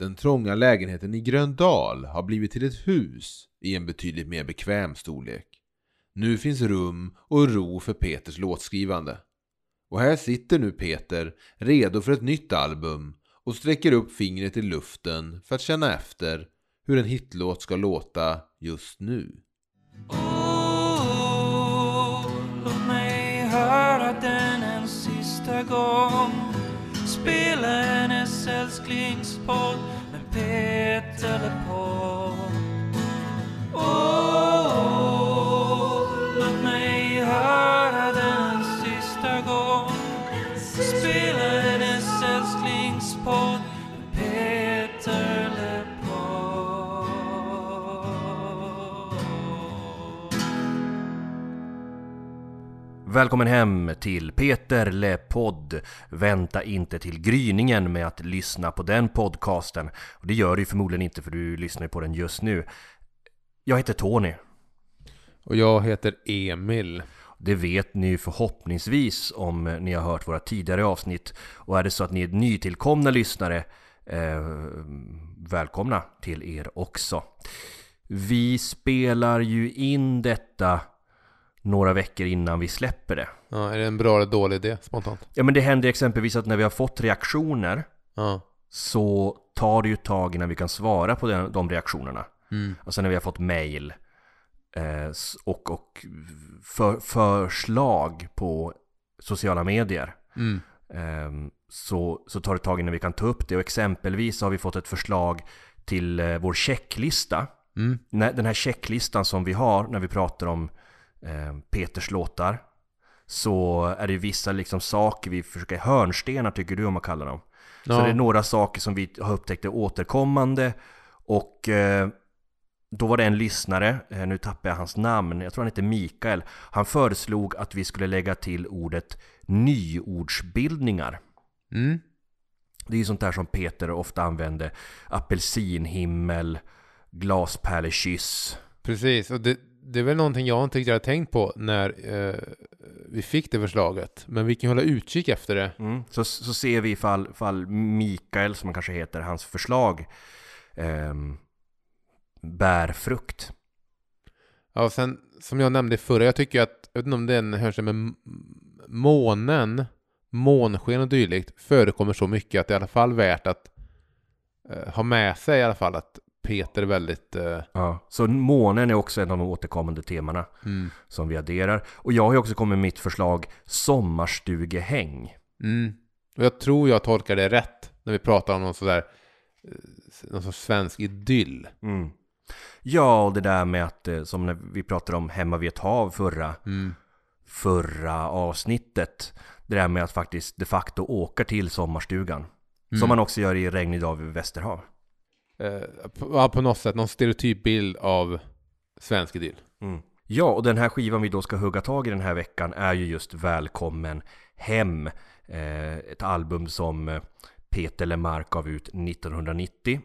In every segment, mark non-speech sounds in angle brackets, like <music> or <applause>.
den trånga lägenheten i Gröndal har blivit till ett hus i en betydligt mer bekväm storlek. Nu finns rum och ro för Peters låtskrivande. Och här sitter nu Peter, redo för ett nytt album och sträcker upp fingret i luften för att känna efter hur en hitlåt ska låta just nu. Oh, låt mig höra den en sista gång Spela hennes älsklingspodd med Peter LePaul Välkommen hem till Peter Le Podd. Vänta inte till gryningen med att lyssna på den podcasten. Och det gör du förmodligen inte för du lyssnar på den just nu. Jag heter Tony. Och jag heter Emil. Det vet ni förhoppningsvis om ni har hört våra tidigare avsnitt. Och är det så att ni är nytillkomna lyssnare, eh, välkomna till er också. Vi spelar ju in detta några veckor innan vi släpper det. Ja, är det en bra eller dålig idé spontant? Ja men det händer exempelvis att när vi har fått reaktioner Ja. så tar det ju ett tag innan vi kan svara på den, de reaktionerna. Mm. Alltså när vi har fått mail eh, och, och för, förslag på sociala medier. Mm. Ehm, så, så tar det ett tag innan vi kan ta upp det. Och exempelvis har vi fått ett förslag till eh, vår checklista. Mm. Den här checklistan som vi har när vi pratar om Peters låtar. Så är det vissa liksom saker vi försöker, hörnstenar tycker du om att kalla dem. Så Ja. det är några saker som vi har upptäckt är återkommande. Och eh, då var det en lyssnare, eh, nu tappar jag hans namn, jag tror han heter Mikael. Han föreslog att vi skulle lägga till ordet nyordsbildningar. Mm. Det är ju sånt där som Peter ofta använde. Apelsinhimmel, glaspärlekyss. Precis, och det, det är väl någonting jag inte riktigt hade tänkt på när eh, vi fick det förslaget. Men vi kan hålla utkik efter det. Mm. Så, så ser vi ifall, ifall Mikael, som han kanske heter, hans förslag ehm, bär frukt. Ja, och sen som jag nämnde förra, jag tycker att, jag vet inte om den hör sig med månen, månsken och dylikt förekommer så mycket att det är i alla fall värt att eh, ha med sig i alla fall att Peter väldigt... Eh, Ja. Så månen är också en av de återkommande temana mm, som vi adderar. Och jag har ju också kommit med mitt förslag sommarstugehäng. mm. Och jag tror jag tolkar det rätt när vi pratar om någon sådär eh, någon sorts svensk idyll. Mm. Ja, och det där med att, eh, som när vi pratade om Hemma vid ett hav förra, Mm. förra avsnittet. Det där med att faktiskt de facto åka till sommarstugan. Mm. Som man också gör i Regnig dag vid Västerhav. Eh, på, ja, på något sätt, någon stereotyp bild av svensk idyll. Mm. Ja, och den här skivan vi då ska hugga tag i den här veckan är ju just Välkommen Hem. Eh, ett album som eh, Peter Lemark gav ut 1990.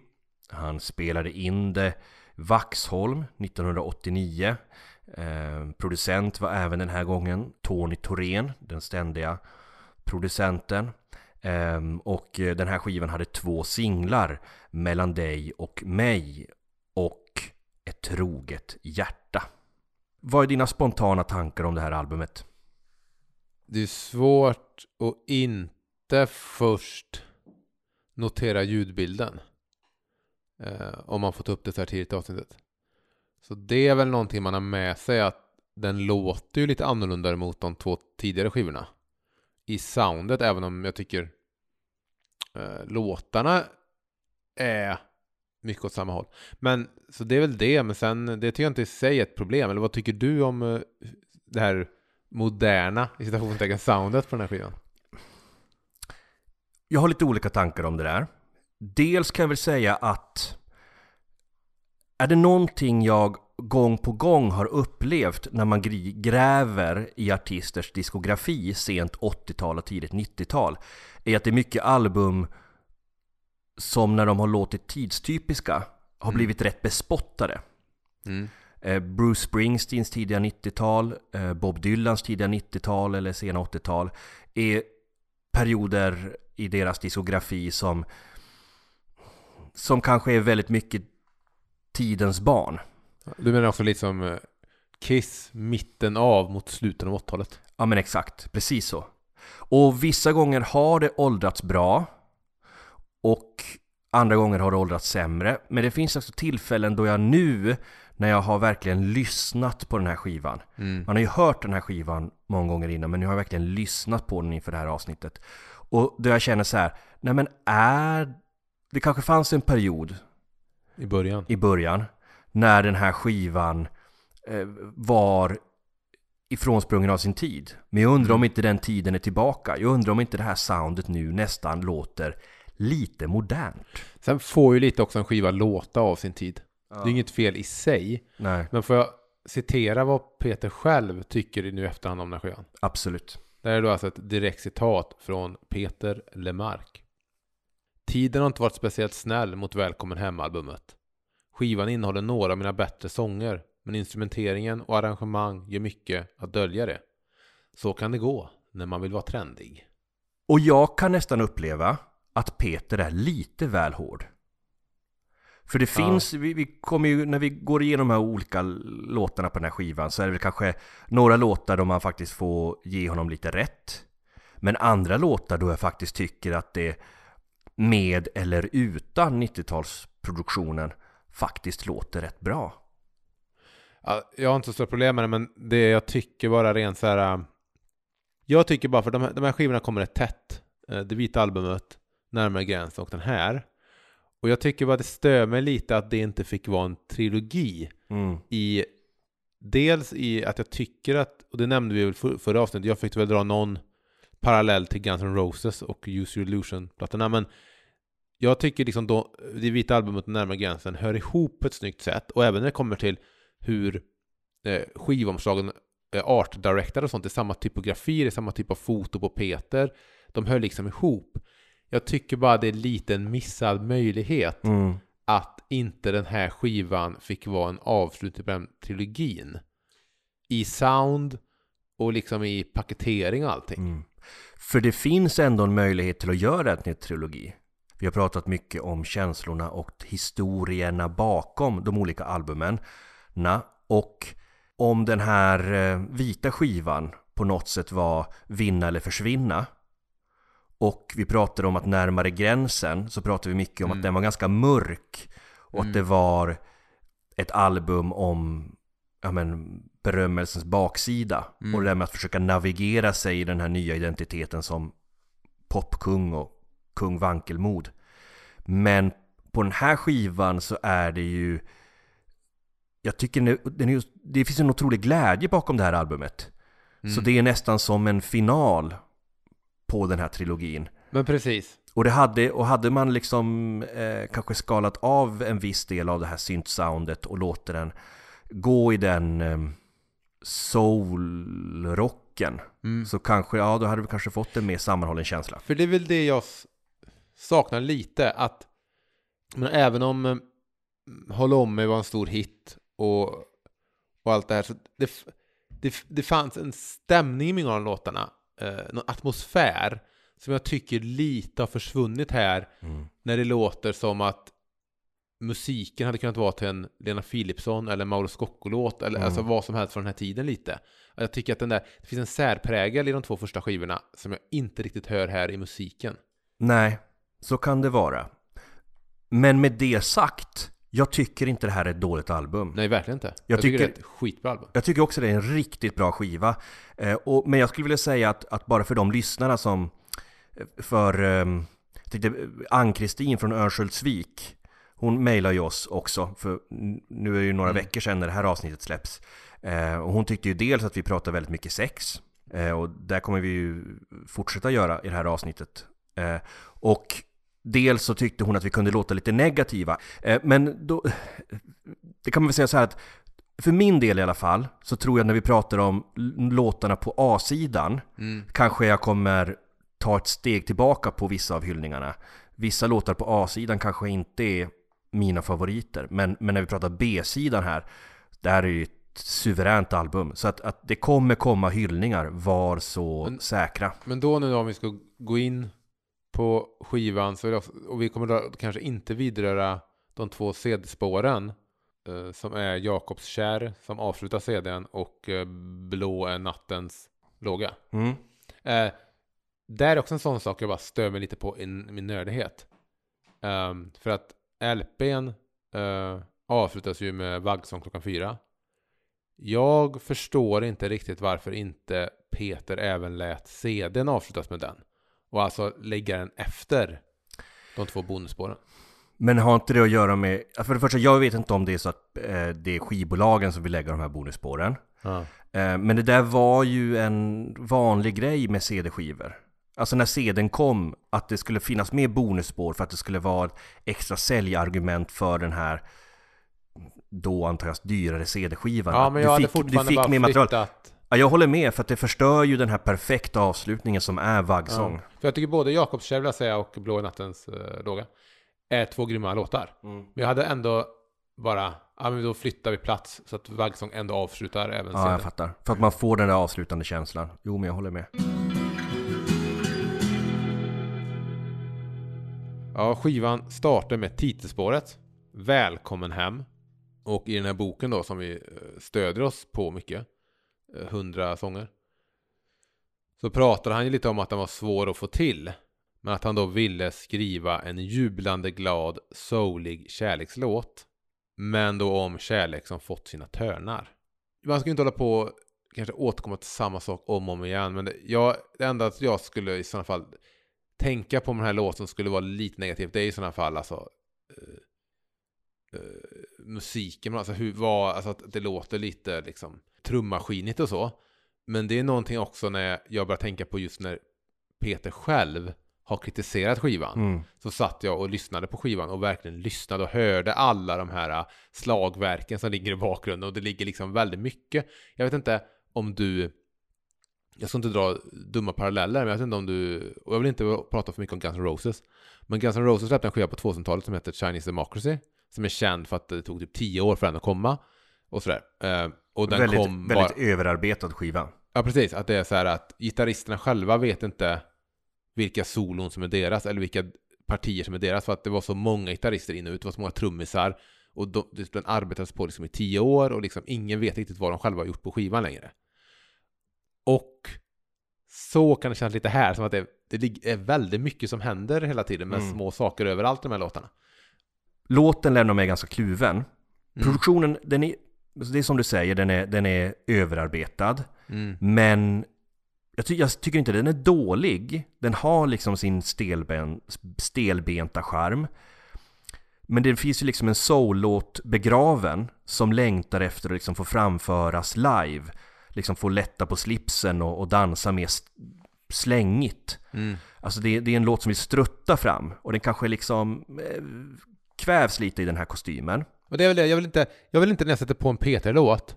Han spelade in det Vaxholm 1989. Eh, producent var även den här gången Tony Thorén, den ständiga producenten. Um, och eh, den här skivan hade två singlar, Mellan dig och mig och Ett troget hjärta. Vad är dina spontana tankar om det här albumet? Det är svårt att inte först notera ljudbilden. Eh, om man får ta upp det så här tidigt i avsnittet. Så det är väl någonting man har med sig att den låter ju lite annorlunda mot de två tidigare skivorna. I soundet, även om jag tycker eh, låtarna är mycket åt samma håll. Men så det är väl det, men sen det tycker jag inte i sig är ett problem. Eller vad tycker du om eh, det här moderna, i citationstecken, soundet på den här skivan? Jag har lite olika tankar om det där. Dels kan jag väl säga att är det någonting jag gång på gång har upplevt när man gräver i artisters diskografi sent 80-tal och tidigt 90-tal är att det är mycket album som när de har låtit tidstypiska har Mm. blivit rätt bespottade. Mm. Eh, Bruce Springsteens tidiga 90-tal, eh, Bob Dylans tidiga 90-tal eller sena 80-tal är perioder i deras diskografi som som kanske är väldigt mycket tidens barn. Du menar också lite som eh, Kiss, mitten av mot slutet av 80-talet? Ja men exakt, precis så. Och vissa gånger har det åldrats bra och andra gånger har det åldrats sämre. Men det finns också tillfällen då jag nu, när jag har verkligen lyssnat på den här skivan. Mm. Man har ju hört den här skivan många gånger innan, men nu har jag verkligen lyssnat på den inför det här avsnittet. Och då jag känner så här, nej men är... Det kanske fanns en period I början. i början när den här skivan eh, var ifrånsprungen av sin tid. Men jag undrar om inte den tiden är tillbaka. Jag undrar om inte det här soundet nu nästan låter lite modernt. Sen får ju lite också en skiva låta av sin tid. Det är inget fel i sig. Nej, Men får jag citera vad Peter själv tycker nu efterhand om den här skivan? absolut. Det här är då alltså ett direkt citat från Peter Lemark. Tiden har inte varit speciellt snäll mot Välkommen Hem-albumet. Skivan innehåller några av mina bättre sånger, men instrumenteringen och arrangemang gör mycket att dölja det. Så kan det gå när man vill vara trendig. Och jag kan nästan uppleva att Peter är lite väl hård. För det Ja. finns, vi, vi kommer ju, när vi går igenom de här olika låtarna på den här skivan så är det väl kanske några låtar då man faktiskt får ge honom lite rätt. Men andra låtar då jag faktiskt tycker att det med eller utan 90-talsproduktionen faktiskt låter rätt bra. Ja, jag har inte så stora problem med det, men det jag tycker bara rent så här. äh, Jag tycker bara för de här, de här skivorna kommer rätt tätt. Eh, Det vita albumet, Närmare gränsen och den här. Och jag tycker bara det stör mig lite att det inte fick vara en trilogi. Mm. I Dels i att jag tycker att, och det nämnde vi väl för, förra avsnittet, jag fick väl dra någon parallell till Guns N' Roses och Use Your Illusion-plattorna, men jag tycker liksom då det vita albumet Närmare gränsen hör ihop på ett snyggt sätt, och även när det kommer till hur eh, skivomslagen eh, art director och sånt, det är samma typografi, det är samma typ av foto på Peter, de hör liksom ihop. Jag tycker bara det är lite en missad möjlighet Mm. att inte den här skivan fick vara en avslutning på den trilogin. I sound och liksom i paketering och allting. Mm. För det finns ändå en möjlighet till att göra en trilogi. Vi har pratat mycket om känslorna och historierna bakom de olika albumen. Och om den här eh, vita skivan på något sätt var vinna eller försvinna. Och vi pratade om att närmare gränsen så pratade vi mycket om Mm. att den var ganska mörk. Och Mm. att det var ett album om ja, men, berömmelsens baksida. Mm. Och det där med att försöka navigera sig i den här nya identiteten som popkung och kung vankelmod. Men på den här skivan så är det ju Jag tycker är, den det finns en otrolig glädje bakom det här albumet. Mm. Så det är nästan som en final på den här trilogin. Men precis. Och, det hade, och hade man liksom eh, kanske skalat av en viss del av det här synt-soundet och låter den gå i den eh, soul-rocken Mm. så kanske, ja då hade vi kanske fått en mer sammanhållen känsla. För det är väl det jag saknar lite. Att men även om mm, Håll om mig var en stor hit och, och allt det här. Så det, det, det fanns en stämning i många av låtarna. Eh, någon atmosfär som jag tycker lite har försvunnit här. Mm. när det låter som att musiken hade kunnat vara till en Lena Philipsson eller Mauro Scocco-låt eller Mm. alltså vad som helst från den här tiden lite. Jag tycker att den där, det finns en särprägel i de två första skivorna som jag inte riktigt hör här i musiken. Nej, så kan det vara. Men med det sagt, jag tycker inte det här är ett dåligt album. Nej, verkligen inte. Jag, Jag tycker, tycker- det är ett skitbra album. Jag tycker också det är en riktigt bra skiva. Eh, och, men jag skulle vilja säga att, att bara för de lyssnarna som... För... Eh, jag tyckte eh, Ann-Kristin från Örnsköldsvik, hon mejlar ju oss också, för nu är det ju några Mm. veckor sedan när det här avsnittet släpps. Eh, och hon tyckte ju dels att vi pratar väldigt mycket sex, eh, och där kommer vi ju fortsätta göra i det här avsnittet. Eh, och dels så tyckte hon att vi kunde låta lite negativa. Eh, men då... Det kan man väl säga så här att för min del i alla fall, så tror jag när vi pratar om låtarna på A-sidan, Mm. kanske jag kommer ta ett steg tillbaka på vissa av hyllningarna. Vissa låtar på A-sidan kanske inte är mina favoriter, men, men när vi pratar B-sidan här, det här är ju ett suveränt album. Så att, att det kommer komma hyllningar, var så Men- säkra. Men då nu då, om vi ska gå in på skivan så det och vi kommer då kanske inte vidröra de två CD-spåren eh, som är Jakobs kär som avslutar CDn och eh, Blå är nattens låga. Mm. Eh, där är också en sån sak jag bara stör mig lite på i min nördighet. Ehm, för att LPn eh, avslutas ju med vaggsång klockan fyra. Jag förstår inte riktigt varför inte Peter även lät CDn avslutas med den. Och alltså lägga den efter de två bonusspåren. Men har inte det att göra med, för det första, jag vet inte om det är så att eh, det är skivbolagen som vill lägga de här bonusspåren. Ja. Eh, men det där var ju en vanlig grej med CD-skivor. Alltså när CDn kom, att det skulle finnas med bonusspår för att det skulle vara ett extra säljargument för den här då antar jag dyrare CD-skivan. Ja, men du jag hade fick, du fortfarande fick bara mer material. flyttat. Ja, jag håller med för att det förstör ju den här perfekta avslutningen som är vaggsång. Ja. För jag tycker både Jakobskär vill jag säga och Blå nattens eh, låga är två grymma låtar. Mm. Men jag hade ändå bara, ja men då flyttar vi plats så att Vaggsång ändå avslutar även Ja, jag scenen. fattar. För att man får den där avslutande känslan. Jo, men jag håller med. Ja, skivan startar med titelspåret Välkommen hem. Och i den här boken då som vi eh, stödjer oss på mycket, hundra sånger, så pratade han ju lite om att den var svår att få till. Men att han då ville skriva en jublande glad, soulig kärlekslåt. Men då om kärlek som fått sina törnar. Man ska ju inte hålla på och kanske återkomma till samma sak om och om igen. Men det, jag, det enda att jag skulle i sådana fall tänka på med den här låten skulle vara lite negativt. Det är i sådana fall alltså uh, musiken, alltså, hur, vad, alltså att det låter lite liksom trummaskinigt och så. Men det är någonting också när jag börjar tänka på just när Peter själv har kritiserat skivan. Mm. Så satt jag och lyssnade på skivan och verkligen lyssnade och hörde alla de här äh, slagverken som ligger i bakgrunden. Och det ligger liksom väldigt mycket. Jag vet inte om du... Jag ska inte dra dumma paralleller, men jag vet inte om du... Och jag vill inte prata för mycket om Guns N' Roses. Men Guns N' Roses släppte en skiva på 2000-talet som heter Chinese Democracy. Som är känd för att det tog typ 10 år för den att komma. Och sådär. Och den väldigt kom bara... väldigt överarbetad skiva. Ja, precis. Att det är så här att gitarristerna själva vet inte vilka solon som är deras eller vilka partier som är deras. För att det var så många gitarrister in och ut, det var så många trummisar. Och de, den arbetades på liksom i tio år och liksom ingen vet riktigt vad de själva har gjort på skivan längre. Och så kan det kännas lite här, som att det, det är väldigt mycket som händer hela tiden med Mm. små saker överallt i de här låtarna. Låten lämnar mig ganska kluven. Mm. Produktionen, den är, det är som du säger, den är, den är överarbetad. Mm. Men jag, ty jag tycker inte den är dålig. Den har liksom sin stelben stelbenta charm. Men det finns ju liksom en soul-låt begraven som längtar efter att liksom få framföras live. Liksom få lätta på slipsen och, och dansa mer slängigt. Mm. Alltså det, det är en låt som vill strutta fram och den kanske liksom eh, kvävs lite i den här kostymen. Och det är väl det, jag vill inte, jag vill inte när jag sätter på en Peter-låt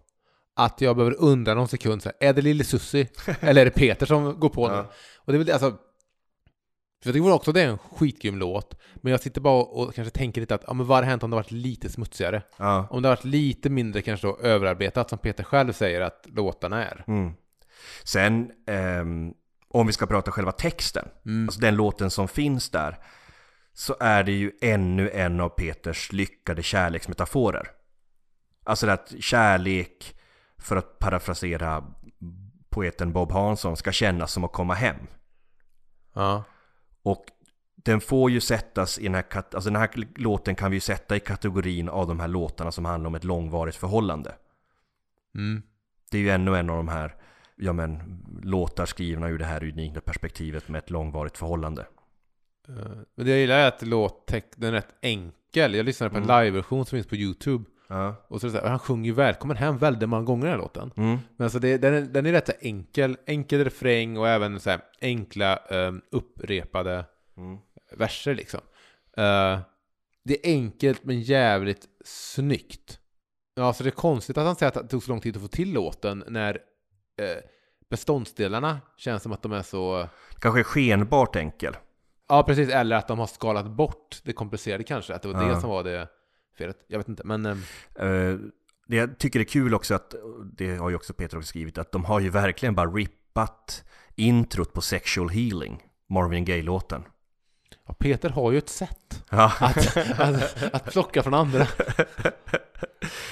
att jag behöver undra någon sekund så här, är det Lille Sussi <laughs> eller är det Peter som går på den? Ja. Och det är väl det, alltså, för jag tycker också det är en skitgrym låt, men jag sitter bara och kanske tänker lite att, ja men vad hade hänt om det varit lite smutsigare? Ja. Om det varit lite mindre kanske då överarbetat som Peter själv säger att låtarna är. Mm. Sen, ehm, om vi ska prata själva texten, Mm. alltså den låten som finns där, så är det ju ännu en av Peters lyckade kärleksmetaforer. Alltså att kärlek, för att parafrasera poeten Bob Hansson, ska kännas som att komma hem. Ja. Och den får ju sättas i den här, alltså den här låten kan vi ju sätta i kategorin av de här låtarna som handlar om ett långvarigt förhållande. Mm. Det är ju ännu en av de här, ja men, låtar skrivna ur det här unika perspektivet med ett långvarigt förhållande. Eh, Men det jag gillar är att låt, den är rätt enkel. Jag lyssnade på en Mm. liveversion som finns på YouTube. Ja. Och så är det så här, han sjunger ju välkommen hem väldigt många gånger den här låten. Mm. Men alltså det, den, är, den är rätt så enkel, enkel refräng och även så här enkla um, upprepade Mm. verser liksom. Eh, det är enkelt men jävligt snyggt. Ja, så det är konstigt att han säger att det tog så lång tid att få till låten när uh, beståndsdelarna känns som att de är så... Kanske skenbart enkel. Ja, precis. Eller att de har skalat bort det komplicerade kanske. Att det var Ja. det som var det felet. Jag vet inte, men... Eh, det jag tycker är kul också att, det har ju också Peter också skrivit, att de har ju verkligen bara rippat introt på Sexual Healing, Marvin Gaye-låten. Ja, Peter har ju ett sätt Ja. att, att, att plocka från andra.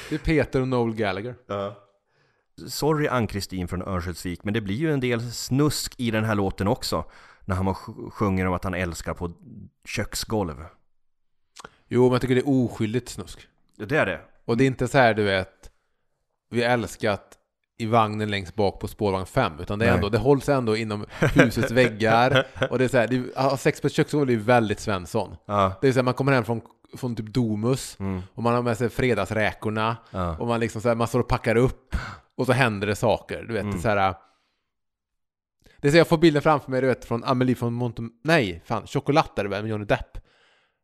Det är Peter och Noel Gallagher. Sorry Ann-Kristin från Örnsköldsvik, men det blir ju en del snusk i den här låten också. När han sj- sjunger om att han älskar på köksgolv. Jo, men jag tycker det är oskyldigt snusk. Det är det. Och det är inte så här, du vet, vi älskat i vagnen längst bak på spårvagn 5, utan det, är Nej. ändå, det hålls ändå inom husets väggar. <laughs> Och det är så här, det är, sex på köksgolv är väldigt Svensson. Ja. Det är så här, man kommer hem från, från typ Domus, Mm. och man har med sig fredagsräkorna, Ja. och man liksom så här, man står och packar upp, och så händer det saker. Du vet, Mm. så här... Det är så jag får bilden framför mig, du vet, från Amelie från Monte... Nej, fan, Chocolat är det väl, med Johnny Depp.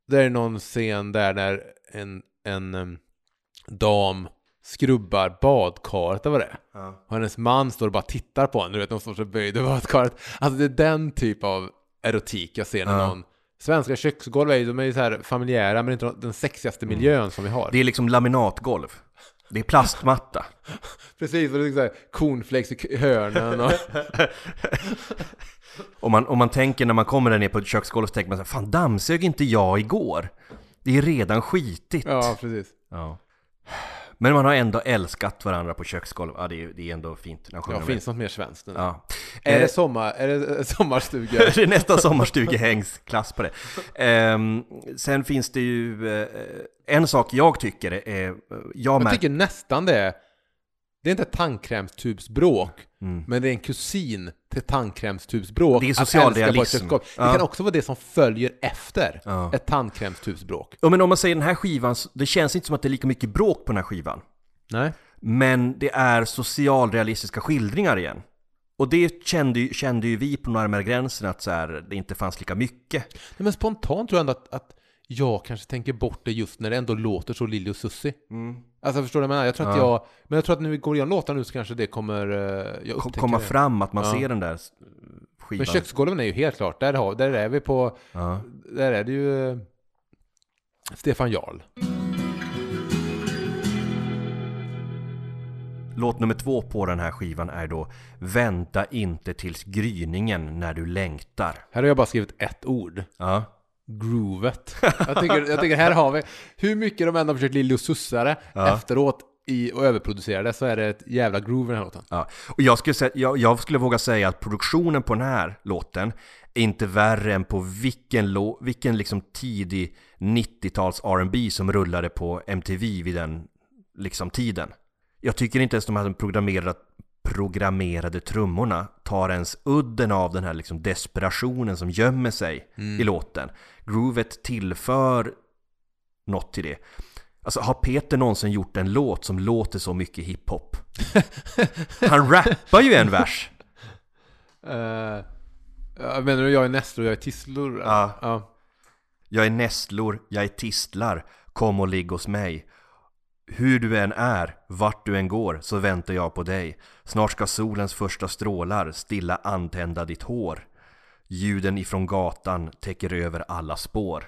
Det är någon scen där när en, en em, dam skrubbar badkaret, vad det. Ja. Och hennes man står och bara tittar på henne, du vet, de står så böjda i badkaret. Alltså det är den typ av erotik jag ser när Ja. någon... Svenska köksgolv är ju, de är ju så här familjära, men inte den sexigaste miljön som vi har. Det är liksom laminatgolv. Det är plastmatta. <laughs> Precis, och det är så här cornflakes i hörnen och... <laughs> Om man, om man tänker när man kommer där ner på ett köksgolv så tänker man så här, fan dammsög inte jag igår? Det är redan skitigt. Ja, precis. Ja. Men man har ändå älskat varandra på köksgolv. Ja, det är, det är ändå fint Ja, finns något mer svenskt än det? Ja. Är Eh, det sommar, är det eh, sommarstuga? <laughs> det är nästan sommarstugehängsklass på det. Ehm, sen finns det ju eh, en sak jag tycker är... Jag, Jag tycker nästan det. Det är inte tandkrämstubsbråk, Mm. men det är en kusin till tandkrämstubsbråk. Det är socialrealism. Ja. Det kan också vara det som följer efter Ja. ett tandkrämstubsbråk. Ja, men om man säger den här skivan, det känns inte som att det är lika mycket bråk på den här skivan. Nej. Men det är socialrealistiska skildringar igen. Och det kände, ju- kände ju vi på närmare gränsen att så här, det inte fanns lika mycket. Nej, men spontant tror jag ändå att, att jag kanske tänker bort det just när det ändå låter så Lili och Susie. Alltså förstår du vad jag menar? Jag tror att Ja. jag... Men jag tror att vi går igenom låtarna nu så kanske det kommer... eh, Jag komma det. fram att man Ja. ser den där skivan. Men köksgolven är ju helt klart, där, har, där är vi på... Ja. Där är det ju... eh, Stefan Jarl. Låt nummer två på den här skivan är då Vänta inte tills gryningen när du längtar. Här har jag bara skrivit ett ord. Ja. Groovet. Jag tycker, jag tycker här har vi... Hur mycket de än har försökt Lilly och Sussa det Ja. efteråt i, och överproducera det så är det ett jävla groove i den här låten. Ja, och jag skulle, säga, jag, jag skulle våga säga att produktionen på den här låten är inte värre än på vilken, lå, vilken liksom tidig 90-tals R&B som rullade på MTV vid den liksom tiden. Jag tycker inte ens de här programmerade, programmerade trummorna tar ens udden av den här liksom desperationen som gömmer sig i låten. Groovet tillför något till det. Alltså har Peter någonsin gjort en låt som låter så mycket hiphop? <laughs> Han rappar ju en vers! Uh, menar du jag är nässlor och jag är tisslor? Ja. ja. Jag är nässlor, jag är tistlar, kom och ligg hos mig. Hur du än är, vart du än går, så väntar jag på dig. Snart ska solens första strålar stilla antända ditt hår. Ljuden ifrån gatan täcker över alla spår.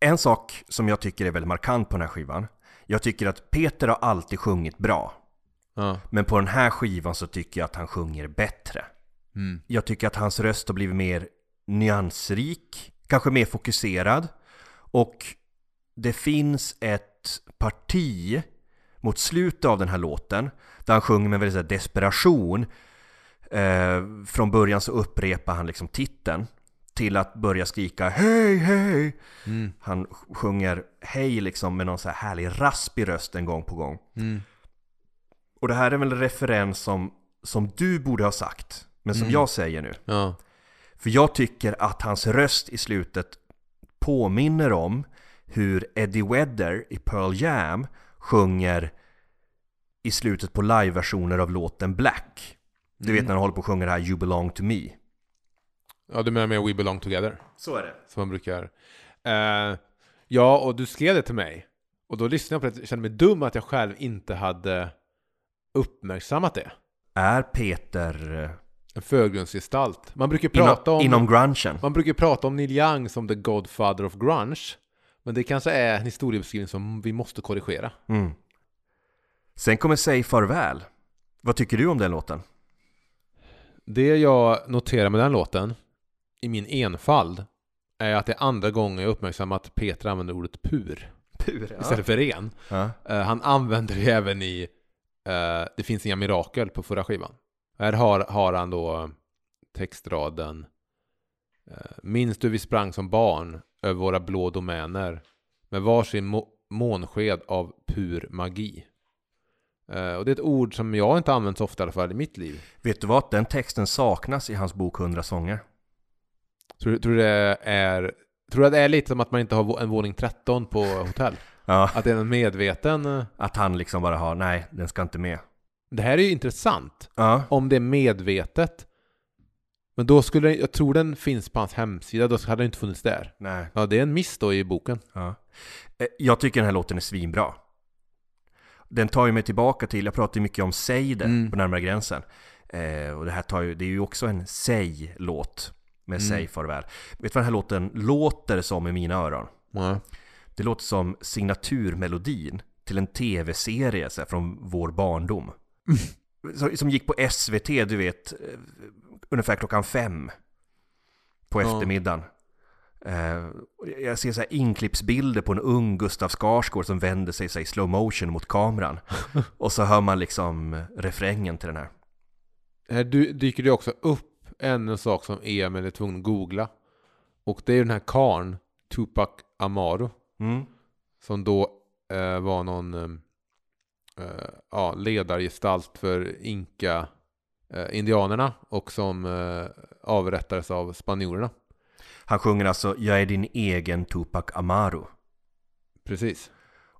En sak som jag tycker är väldigt markant på den här skivan. Jag tycker att Peter har alltid sjungit bra. ja. Men på den här skivan så tycker jag att han sjunger bättre. Mm. Jag tycker att hans röst har blivit mer nyansrik, kanske mer fokuserad. Och det finns ett parti mot slutet av den här låten där han sjunger med väldigt så desperation. Eh, från början så upprepar han liksom titeln till att börja skrika hej hej. Mm. Han sjunger hej liksom med någon så här härlig raspig röst en gång på gång. Mm. Och det här är väl en referens som, som du borde ha sagt, men som Mm. jag säger nu. Ja. För jag tycker att hans röst i slutet påminner om hur Eddie Vedder i Pearl Jam sjunger i slutet på liveversioner av låten Black. Du vet när han håller på och sjunger det här You belong to me. ja, du menar med We belong together? Så är det. Som man brukar... Eh, ja, och du skrev det till mig. Och då lyssnade jag på det och kände mig dum att jag själv inte hade uppmärksammat det. Är Peter eh, En förgrundsgestalt. Man brukar inom, prata om... inom grungen? Man brukar prata om Neil Young som the godfather of grunge. Men det kanske är en historiebeskrivning som vi måste korrigera. Mm. Sen kommer Säg farväl. Vad tycker du om den låten? Det jag noterar med den låten, i min enfald, är att det är andra gången jag uppmärksammar att Peter använder ordet pur Pur, istället för ren. Ja. Eh, han använder det även i eh, Det finns inga mirakel på förra skivan. Här har, har han då textraden eh, Minns du vi sprang som barn över våra blå domäner med varsin må- månsked av pur magi. Eh, och det är ett ord som jag inte använt så ofta i alla fall i mitt liv. Vet du vad? Den texten saknas i hans bok 100 sånger. Tror, tror det är Tror du att det är lite som att man inte har en våning 13 på hotell? Ja. Att det är en medveten... eh, Att han liksom bara har, nej, den ska inte med. Det här är ju intressant. Ja. Om det är medvetet. Men då skulle den- jag tror den finns på hans hemsida, då hade den inte funnits där. Nej. Ja, det är en miss då i boken. Ja. Eh, Jag tycker den här låten är svinbra. Den tar ju mig tillbaka till, jag pratar ju mycket om Säg det Mm. på närmare gränsen. Eh, och det här tar ju, det är ju också en Säg-låt med Mm. Säg farväl. Vet du vad den här låten låter som i mina öron? Ja. Det låter som signaturmelodin till en tv-serie från vår barndom. <laughs> Som gick på SVT, du vet, eh, ungefär klockan fem på eftermiddagen. Eh, och Jag ser så här inklippsbilder på en ung Gustav Skarsgård som vänder sig så i slow motion mot kameran. <laughs> Och så hör man liksom refrängen till den här. Här dy- dyker det också upp en sak som Emil är tvungen att googla. Och det är den här karn Tupac Amaru. Mm. Som då eh, var någon eh, ja, ledargestalt för inka eh, indianerna och som eh, avrättades av spanjorerna. Han sjunger alltså Jag är din egen Tupac Amaru. Precis.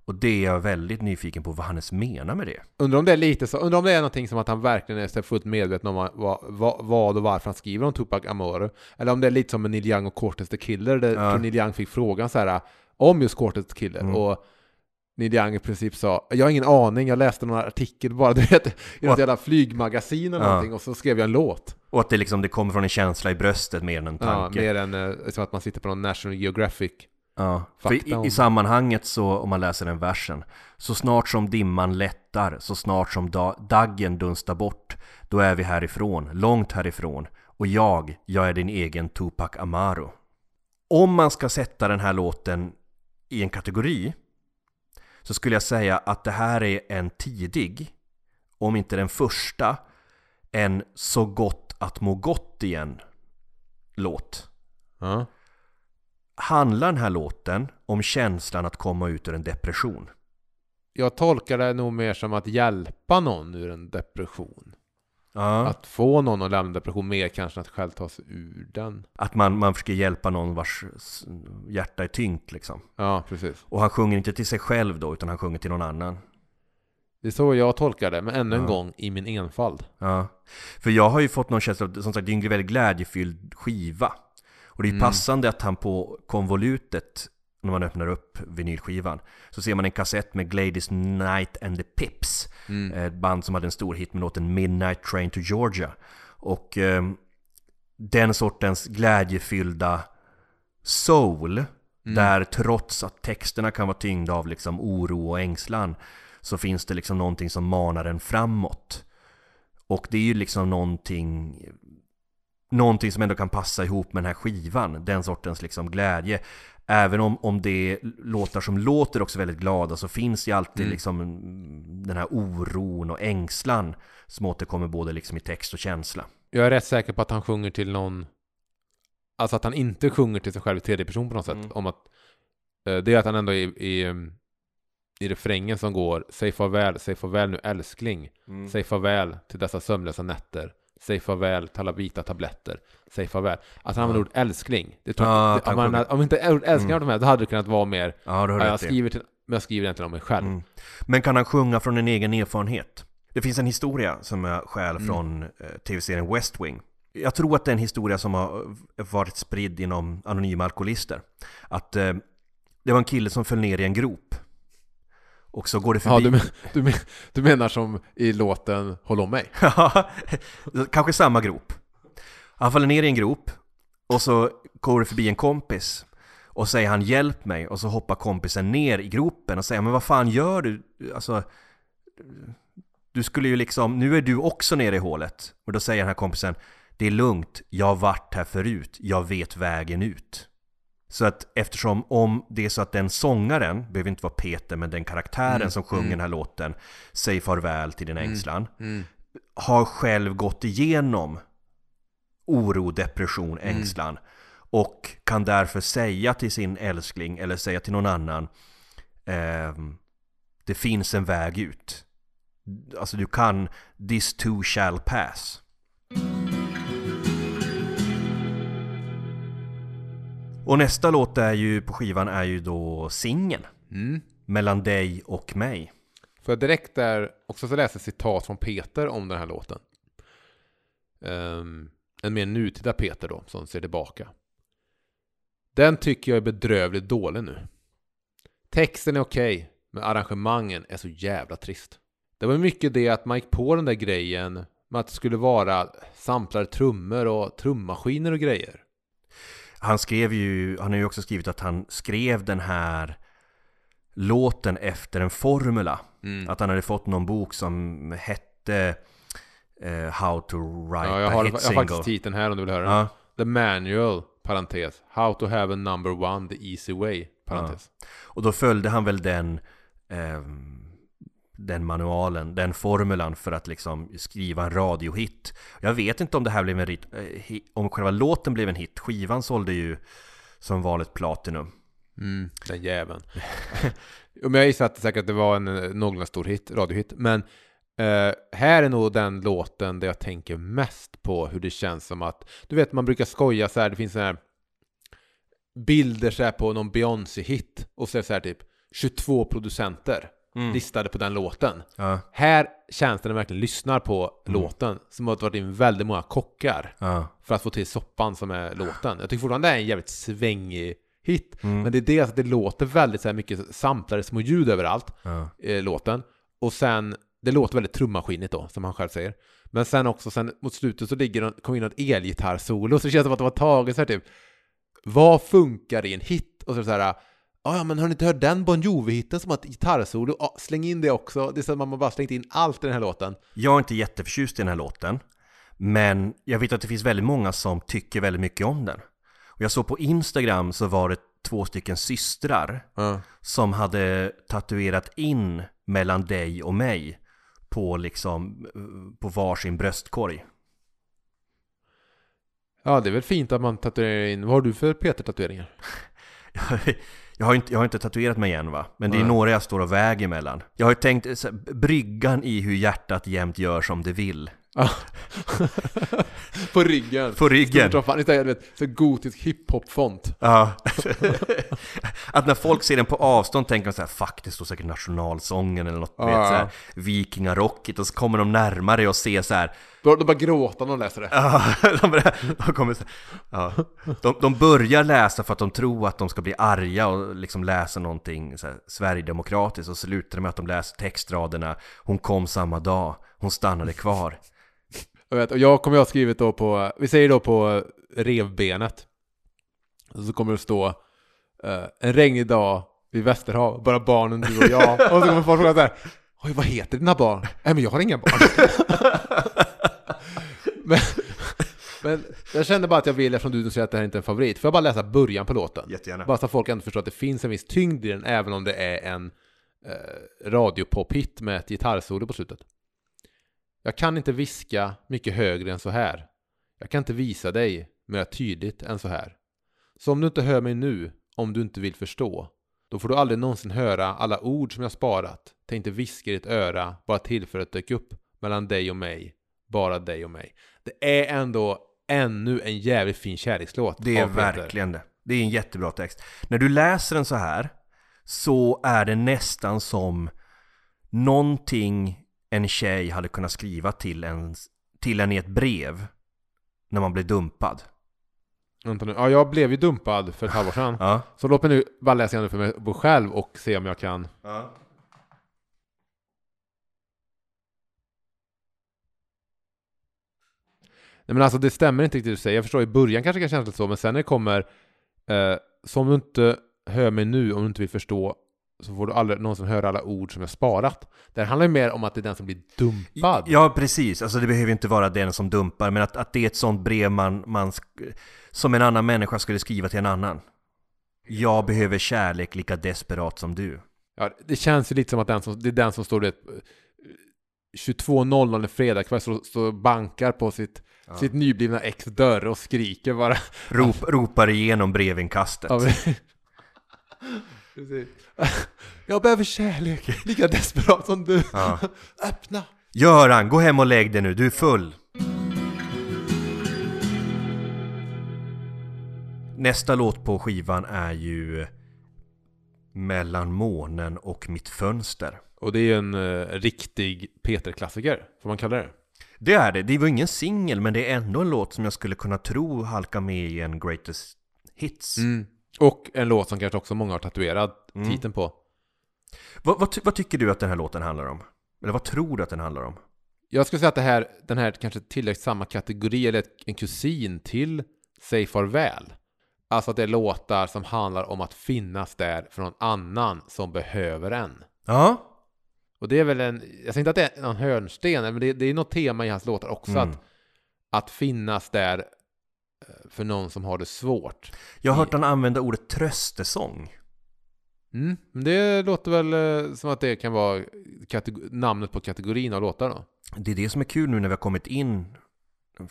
Och det är jag väldigt nyfiken på vad Hannes menar med det. Undrar om det är lite så, undrar om det är någonting som att han verkligen är fullt medveten om vad, vad, vad och varför han skriver om Tupac Amaru. Eller om det är lite som med Neil Young och Cortez the Killer, där ja. Neil Young fick frågan så här om just Cortez the Killer. Mm. Och Neil Young i princip sa, jag har ingen aning, jag läste någon artikel bara, <laughs> du vet, i något jävla flygmagasin eller Ja. någonting, och så skrev jag en låt. Och att det liksom, det kommer från en känsla i bröstet mer än en Ja, tanke. mer än eh, som att man sitter på någon National Geographic. Ja, för i, om- i sammanhanget så, om man läser den versen, så snart som dimman lättar, så snart som da, daggen dunstar bort, då är vi härifrån, långt härifrån, och jag, jag är din egen Tupac Amaru. Om man ska sätta den här låten i en kategori, så skulle jag säga att det här är en tidig, om inte den första, en så gott att må gott igen låt Ja. handlar den här låten om känslan att komma ut ur en depression. Jag tolkar det nog mer som att hjälpa någon ur en depression. Ja. Att, Att få någon att lämna depression mer kanske än att själv ta sig ur den. man, man försöker hjälpa någon vars hjärta är tyngt liksom. Ja, precis. Och han sjunger inte till sig själv då, utan han sjunger till någon annan. Det är så jag tolkar det, men ännu en Ja. gång i min enfald. Ja. För jag har ju fått någon känsla av, som sagt, det är en väldigt glädjefylld skiva. Och det är Mm. passande att han på konvolutet, när man öppnar upp vinylskivan, så ser man en kassett med Gladys Knight and the Pips. Mm. Ett band som hade en stor hit med låten Midnight Train to Georgia. Och eh, den sortens glädjefyllda soul, Mm. där trots att texterna kan vara tyngda av liksom oro och ängslan, så finns det liksom någonting som manar en framåt. Och det är ju liksom någonting Någonting som ändå kan passa ihop med den här skivan, den sortens liksom glädje. Även om, om det är låtar som låter också väldigt glada så finns ju alltid Mm. liksom den här oron och ängslan som återkommer både liksom i text och känsla. Jag är rätt säker på att han sjunger till någon Alltså att han inte sjunger till sig själv i tredje person på något sätt Mm. Om att eh, Det är att han ändå i, i, um, i refrängen som går Säg farväl, säg farväl nu älskling Säg farväl till dessa sömnlösa nätter Säg farväl till alla vita tabletter Säg farväl Att han använder ordet älskling det tror Ja, jag, det, om, man, om inte ordet älskling Mm. hade med Då hade det kunnat vara mer har ja, jag, skriver till, Men jag skriver egentligen om mig själv Mm. Men kan han sjunga från en egen erfarenhet? Det finns en historia som jag stjäl Mm. från eh, tv-serien West Wing. Jag tror att det är en historia som har varit spridd inom anonyma alkoholister. Att eh, det var en kille som föll ner i en grop. Och så går det Ja, förbi... du, men, du, men, du menar som i låten Håll om mig? <laughs> Kanske samma grop. Han faller ner i en grop och så går det förbi en kompis och säger han hjälp mig och så hoppar kompisen ner i gropen och säger men vad fan gör du? Alltså du skulle ju liksom, nu är du också nere i hålet. Och då säger den här kompisen det är lugnt, jag har varit här förut, jag vet vägen ut. Så att eftersom om det är så att den sångaren, behöver inte vara Peter, men den karaktären Mm, som sjunger den här låten, Säg farväl till din ängslan, Mm. har själv gått igenom oro, depression, Mm. ängslan och kan därför säga till sin älskling eller säga till någon annan ehm, Det finns en väg ut. Alltså du kan This too shall pass. Och nästa låt är ju på skivan är ju då singeln Mm. Mellan dig och mig. Får jag direkt där också så läsa citat från Peter om den här låten. Ehm, en mer nutida Peter då, som ser tillbaka. Den tycker jag är bedrövligt dålig nu. Texten är okej, men arrangemangen är så jävla trist. Det var mycket det att man gick på den där grejen med att det skulle vara samplade trummor och trummaskiner och grejer. Han skrev ju, han har ju också skrivit att han skrev den här låten efter en formula. Mm. Att han hade fått någon bok som hette eh, How to write Ja, jag a har, hit jag har single. faktiskt titeln här om du vill höra. Ja, The Manual, parentes. How to have a number one the easy way, parentes. och då följde han väl den ehm, den manualen, den formulan för att liksom skriva en radiohit. Jag vet inte om det här blev en hit, eh, om själva låten blev en hit. Skivan sålde ju som vanligt platinum. Mm, den jäveln. <laughs> Om jag gissar att det säkert det var en eh, någorlunda stor hit, radiohit. Men eh, här är nog den låten där jag tänker mest på hur det känns som att, du vet man brukar skoja så här, det finns så här bilder så här på någon Beyoncé-hit och så är det så här typ 22 producenter Mm. listade på den låten. Ja, Här känns det när man verkligen lyssnar på låten som det varit in väldigt många kockar ja, för att få till soppan som är låten. Jag tycker fortfarande det är en jävligt svängig hit. Mm. Men det är det att det låter väldigt så här mycket samplade små ljud överallt, ja. eh, låten. Och sen, det låter väldigt trummaskinigt då, som han själv säger. Men sen också, sen mot slutet så ligger det, kommer in något elgitarrsolo, så det känns som att det var taget så här typ, vad funkar i en hit? Och så så här, "Ja, ja men har ni inte hört den Bon Jovi-hitten som har ett gitarrsolo? Ja, släng in det också. Det är så att man bara slängt in allt i den här låten. Jag är inte jätteförtjust i den här låten. Men jag vet att det finns väldigt många som tycker väldigt mycket om den. Och jag såg på Instagram så var det två stycken systrar Ja. som hade tatuerat in mellan dig och mig på liksom på varsin bröstkorg. Ja, det är väl fint att man tatuerar in. Vad har du för Peter-tatueringar? <laughs> Jag har, inte, jag har inte tatuerat mig än va, men det är Nej. några jag står och väger mellan. Jag har ju tänkt så här, bryggan i hur hjärtat jämt gör som det vill. <laughs> <laughs> på ryggen. På ryggen. Som fan. Istället, vet, så gotisk hiphop-font. Ja. <laughs> att när folk ser den på avstånd tänker de så här, fuck det står säkert nationalsången eller något, Ja. vet, så här, vikingarockigt och så kommer de närmare och ser så här, de bara gråta när de läser det. ja, <laughs> de, börjar- de, kommer så här, ja. de, de börjar läsa för att de tror att de ska bli arga och liksom läsa någonting så här, Sverigedemokratiskt och slutar med att de läser textraderna Hon kom samma dag, hon stannade kvar Jag vet, och jag kommer jag ha skrivit då på, vi säger då på revbenet. Och så kommer det stå eh, en regnig dag vid Västerhav, bara barnen, du och jag. <laughs> Och så kommer folk fråga så här, oj vad heter dina barn? Nej men jag har inga barn. <laughs> men, men jag kände bara att jag vill, eftersom du säger att det här inte är en favorit, får jag bara läsa början på låten? Jättegärna Bara så att folk ändå förstår att det finns en viss tyngd i den, även om det är en eh, radiopop-hit med ett gitarrsolo på slutet. Jag kan inte viska mycket högre än så här. Jag kan inte visa dig mer tydligt än så här. Så om du inte hör mig nu, om du inte vill förstå, då får du aldrig någonsin höra alla ord som jag sparat. Tänkte viska i ditt öra, bara tillfället dök upp mellan dig och mig. Bara dig och mig. Det är ändå ännu en jävligt fin kärlekslåt. Det är verkligen det. Det är en jättebra text. När du läser den så här så är det nästan som någonting en tjej hade kunnat skriva till en, till en i ett brev när man blir dumpad. Vänta nu. Ja, jag blev ju dumpad för ett halvår sedan. <laughs> Ja. Så låt mig nu bara läsa igenom det för mig själv och se om jag kan. ja. Nej men alltså det stämmer inte riktigt det du säger. Jag förstår i början kanske det kan kännas lite så, men sen när det kommer eh, Så om du inte hör mig nu, om du inte vill förstå så får du aldrig någonsin höra alla ord som jag sparat. Det handlar ju mer om att det är den som blir dumpad. Ja, precis. Alltså det behöver ju inte vara den som dumpar, men att, att det är ett sånt brev man, man som en annan människa skulle skriva till en annan. Jag behöver kärlek lika desperat som du. Ja, det känns ju lite som att den som, det är den som står det 22.00 en fredagkväll så, så bankar på sitt, sitt nyblivna ex dörr och skriker bara. Rop, ropar igenom brevinkastet. Ja, <laughs> Precis. <laughs> Jag behöver kärlek, lika desperat som du. Ja. <laughs> Öppna! Göran, gå hem och lägg dig nu, du är full. Nästa låt på skivan är ju Mellan månen och mitt fönster. Och det är ju en eh, riktig Peter-klassiker, får man kalla det. Det är det, det var ingen singel men det är ändå en låt som jag skulle kunna tro halkar med i en greatest hits. Och en låt som kanske också många har tatuerat Mm. titeln på. Vad, vad, vad tycker du att den här låten handlar om? Eller vad tror du att den handlar om? Jag skulle säga att det här, den här kanske tillhör samma kategori, eller en kusin till Säg farväl. Alltså att det är låtar som handlar om att finnas där för någon annan som behöver en. Ja, Och det är väl en, jag säger inte att det är någon hörnsten, men det, det är något tema i hans låtar också. Mm. Att, att finnas där eh, för någon som har det svårt. jag har hört han använda ordet tröstesång. Mm. Men det låter väl eh, som att det kan vara namnet på kategorin av låtar då. Det är det som är kul nu när vi har kommit in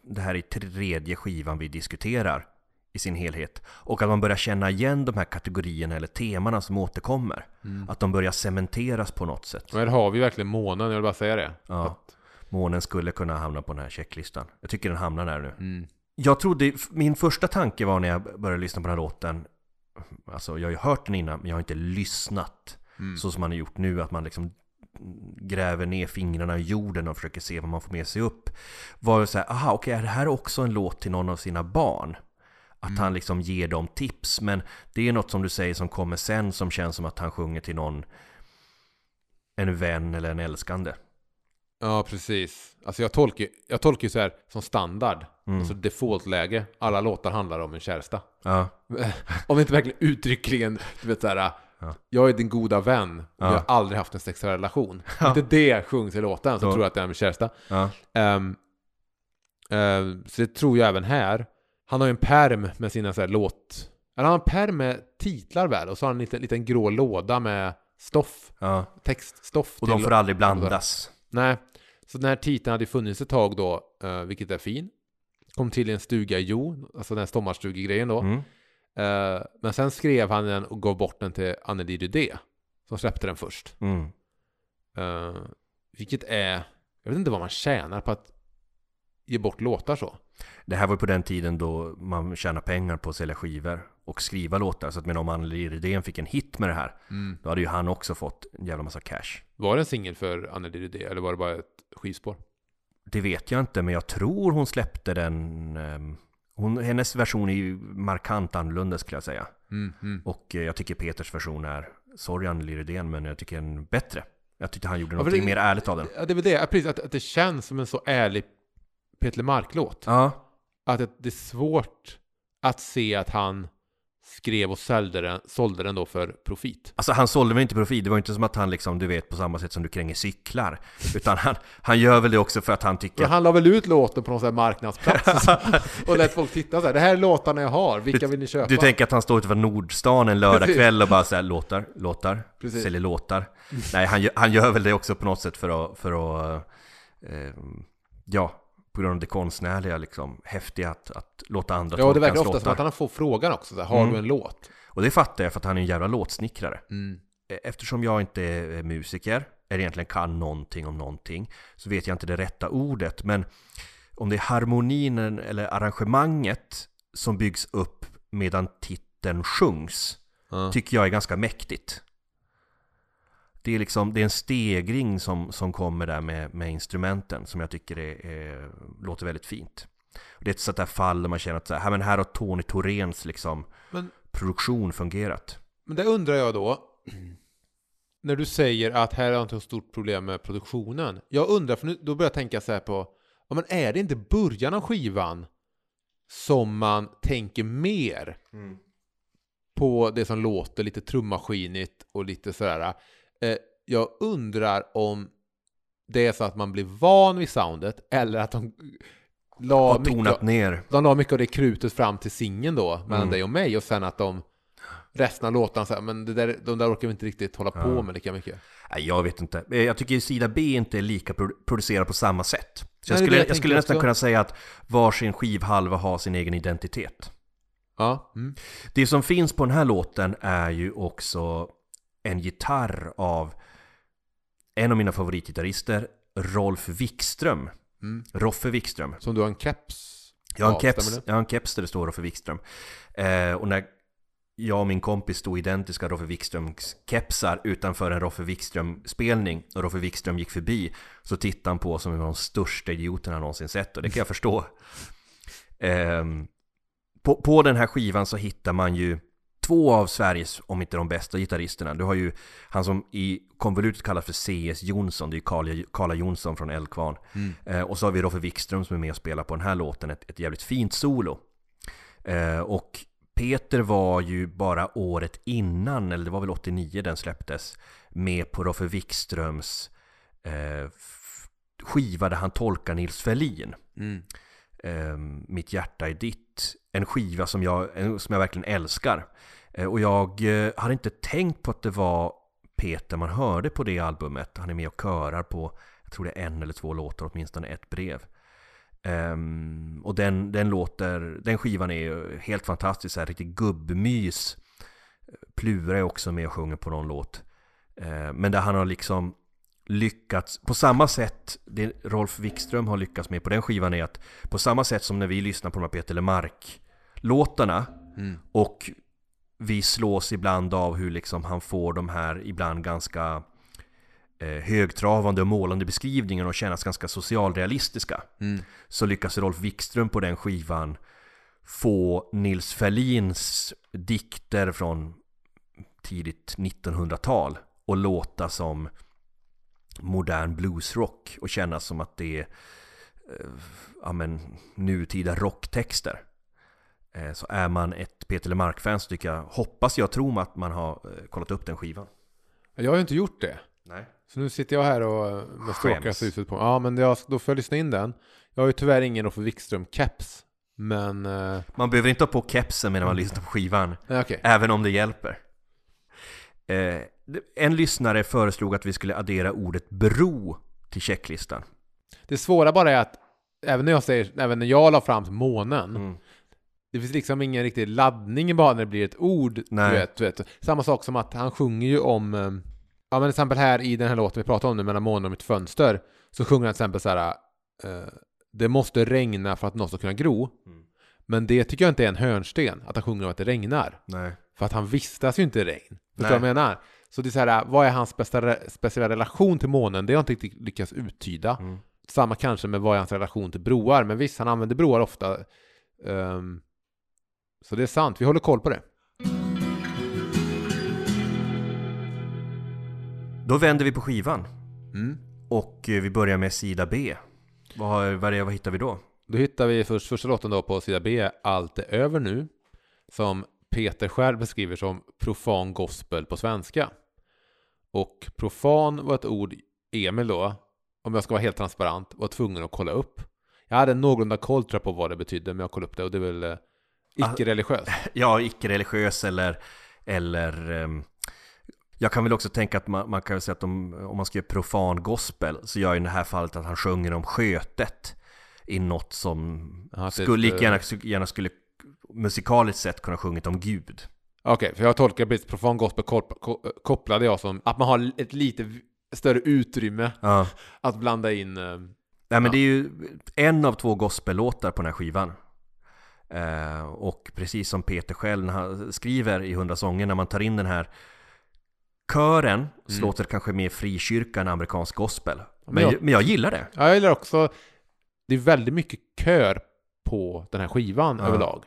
Det här är tredje skivan vi diskuterar i sin helhet Och att man börjar känna igen de här kategorierna eller temana som återkommer Att de börjar cementeras på något sätt här har vi verkligen månen, jag vill bara säga det. Ja. Att, Månen skulle kunna hamna på den här checklistan Jag tycker den hamnar där nu mm. Jag trodde, min första tanke var när jag började lyssna på den här låten Alltså jag har ju hört den innan men jag har inte lyssnat. Mm. Så som man har gjort nu att man liksom gräver ner fingrarna i jorden och försöker se vad man får med sig upp. Var ju såhär, aha okej är det här också en låt till någon av sina barn? Att han liksom ger dem tips. Men det är något som du säger som kommer sen som känns som att han sjunger till någon En vän eller en älskande Ja, precis. Alltså jag tolkar, jag tolkar ju så här som standard. Mm. Alltså default-läge. Alla låtar handlar om en käresta. Ja, <laughs> Om inte verkligen uttryckligen, du vet såhär, Ja. jag är din goda vän och Ja. vi har aldrig haft en sexuell relation. <laughs> Inte det sjungs i låten, så tror jag att det är en käresta. ja, Ehm, ehm, så det tror jag även här. Han har ju en perm med sina så här låt... Eller han har en perm med titlar väl? Och så har han en liten, liten grå låda med stoff. ja Textstoff. Och de får aldrig blandas Nej. Så den här titeln hade funnits ett tag då, eh, vilket är fin. Kom till i en stuga i Jo, alltså den här sommarstugegrejen då. mm. Eh, men sen skrev han den och gav bort den till Anneli Rydé. Som släppte den först. Mm. Eh, vilket är, jag vet inte vad man tjänar på att ge bort låtar så. Det här var på den tiden då man tjänar pengar på att sälja skivor och skriva låtar. Så att men om Anneli Rydén fick en hit med det här, då hade ju han också fått en jävla massa cash. Var det en singel för Anneli Rydé eller var det bara ett skivspår? Det vet jag inte, men jag tror hon släppte den... ehm, Hon, hennes version är ju markant annorlunda skulle jag säga. Mm, mm. Och eh, jag tycker Peters version är, Anneli Rydén, men jag tycker den är bättre. Jag tyckte han gjorde det- mer ärligt av den. Ja, det är väl det, Ja, precis, att, att det känns som en så ärlig Peter Mark-låt. Ja, Att det, det är svårt att se att han skrev och sålde den, sålde den då för profit. Alltså han sålde väl inte profil, det var inte som att han liksom, du vet, på samma sätt som du kränger cyklar. Utan han, han gör väl det också för att han tycker För han la väl ut låten på någon sån här marknadsplats <laughs> och, så, lät folk titta så här. Det här är låtarna jag har, vilka vill ni köpa? Du tänker att han står utanför Nordstan en lördagkväll och bara säger låtar, låtar, Precis. säljer låtar. Nej, han, gör- han gör väl det också på något sätt för att, för att eh, ja, på grund av det konstnärliga liksom, häftiga att, att låta andra ja, det tolka verkar hans ofta som att han får frågan också. Så här, har Mm. du en låt? Och det fattar jag för att han är en jävla låtsnickrare. Mm. Eftersom jag inte är musiker, eller egentligen kan någonting om någonting, så vet jag inte det rätta ordet. Men om det är harmonin eller arrangemanget som byggs upp medan titeln sjungs, Ja. tycker jag är ganska mäktigt. Det är liksom, det är en stegring som, som kommer där med, med instrumenten som jag tycker är, är, låter väldigt fint. Det är ett sånt där fall där man känner att så här, men här har Tony Thoréns liksom Men, produktion fungerat. men det undrar jag då. När du säger att här är inte ett stort problem med produktionen. Jag undrar, för nu, då börjar jag tänka så här på, ja, men är det inte början av skivan som man tänker mer på det som låter lite trummaskinigt och lite sådär. Eh, jag undrar om det är så att man blir van vid soundet eller att de la, Har mycket, ner. de la mycket av det krutet fram till singeln då, mellan Mm. dig och mig och sen att de resten av låtarna så här, men det där, de där orkar vi inte riktigt hålla på Ja. med lika mycket. Nej, jag vet inte. Eh, Jag tycker sida B inte är lika pro- producerad på samma sätt. Så Nej, jag är skulle, jag skulle nästan också. kunna säga att varsin skivhalva har sin egen identitet. Ja. Mm. Det som finns på den här låten är ju också en gitarr av en av mina favoritgitarrister, Rolf Wikström. Mm. Roffe Wikström. Som du har en keps Jag har en Ja, keps, jag har en keps där det står Roffe Wikström. Eh, och när jag och min kompis stod identiska Roffe Wikströms kepsar utanför en Roffe Wikström-spelning och Roffe Wikström gick förbi så tittade han på oss som en av de största idioterna han någonsin sett och det kan jag förstå. <laughs> Ehm, på, på den här skivan så hittar man ju två av Sveriges, om inte de bästa gitarristerna. Du har ju han som i konvolutet kallas för CS Jonsson, det är ju Karla, Jonsson från Eldkvarn. Eh, och så har vi Roffe Wikström som är med och spelar på den här låten, ett, ett jävligt fint solo. Eh, och Peter var ju bara året innan, eller det var väl 89 den släpptes, med på Roffe Wikströms eh, skiva där han tolkar Nils Ferlin. Mm. Eh, Mitt hjärta är ditt. En skiva som jag, som jag verkligen älskar. Eh, och jag eh, hade inte tänkt på att det var Peter man hörde på det albumet. Han är med och körar på, jag tror det är en eller två låtar, åtminstone ett brev. Ehm, och den, den låter, den skivan är helt fantastisk, så här, riktigt gubbmys. Plura är också med och sjunger på någon låt. Eh, men där han har liksom lyckats, på samma sätt, det Rolf Wikström har lyckats med på den skivan är att på samma sätt som när vi lyssnar på de här Peter Lemark-låtarna Mm. och vi slås ibland av hur liksom han får de här ibland ganska eh, högtravande och målande beskrivningarna och kännas ganska socialrealistiska. Mm. Så lyckas Rolf Wikström på den skivan få Nils Ferlins dikter från tidigt 1900-tal och låta som modern bluesrock och kännas som att det är eh, ja, men, nutida rocktexter. Eh, Så är man ett Peter Lemark-fan så tycker jag, hoppas jag, tror att man har eh, kollat upp den skivan. Jag har ju inte gjort det. Nej. Så nu sitter jag här och med Skäms. strålkastarljuset på. Ja, men jag, då får jag lyssna in den. Jag har ju tyvärr ingen Roffe Wikström-keps. Men... Eh, Man behöver inte ha på kepsen medan man lyssnar på skivan. nej, okej. Även om det hjälper. Eh, en lyssnare föreslog att vi skulle addera ordet bro till checklistan. Det svåra bara är att även när jag säger, även när jag la fram månen, Mm. Det finns liksom ingen riktig laddning bara när det blir ett ord. Nej. Du vet, du vet. Samma sak som att han sjunger ju om, eh, ja men till exempel här i den här låten vi pratar om nu, mellan månen och mitt fönster, så sjunger han till exempel så här, eh, det måste regna för att något ska kunna gro. Mm. Men det tycker jag inte är en hörnsten, att han sjunger om att det regnar. Nej. För att han vistas ju inte i regn. Förstår du vad jag menar? Så det är så här, vad är hans bästa, speciella relation till månen? Det har jag inte riktigt lyckats uttyda. Mm. Samma kanske med vad är hans relation till broar. Men visst, han använder broar ofta. Ehm, så det är sant, vi håller koll på det. Då vänder vi på skivan Mm. och eh, vi börjar med sida B. Vad, har- vad, vad hittar vi då? Då hittar vi först, första låten då på sida B, Allt är över nu. Som Peter själv beskriver som profan gospel på svenska. Och profan var ett ord Emil då, om jag ska vara helt transparent, var tvungen att kolla upp. Jag hade någorlunda koll tror jag, på vad det betydde, men jag kollade upp det och det är väl eh, icke-religiöst. <laughs> Ja, icke-religiös eller, eller ehm, jag kan väl också tänka att man, man kan väl säga att om, om man ska göra profan gospel så gör i det här fallet att han sjunger om skötet i något som Ja, det- skulle lika gärna, gärna skulle musikaliskt sett kunna sjungit om Gud. Okej, för jag tolkar precis profan gospel kop- ko- kopplade jag som att man har ett lite större utrymme Ja. <laughs> att blanda in. eh, Nej men Ja. det är ju en av två gospellåtar på den här skivan. Eh, och precis som Peter själv när han skriver i Hundra sånger, när man tar in den här kören, så Mm. låter det kanske mer frikyrka än amerikansk gospel. Men jag- men jag gillar det. Ja, jag gillar också, det är väldigt mycket kör på den här skivan Ja. överlag.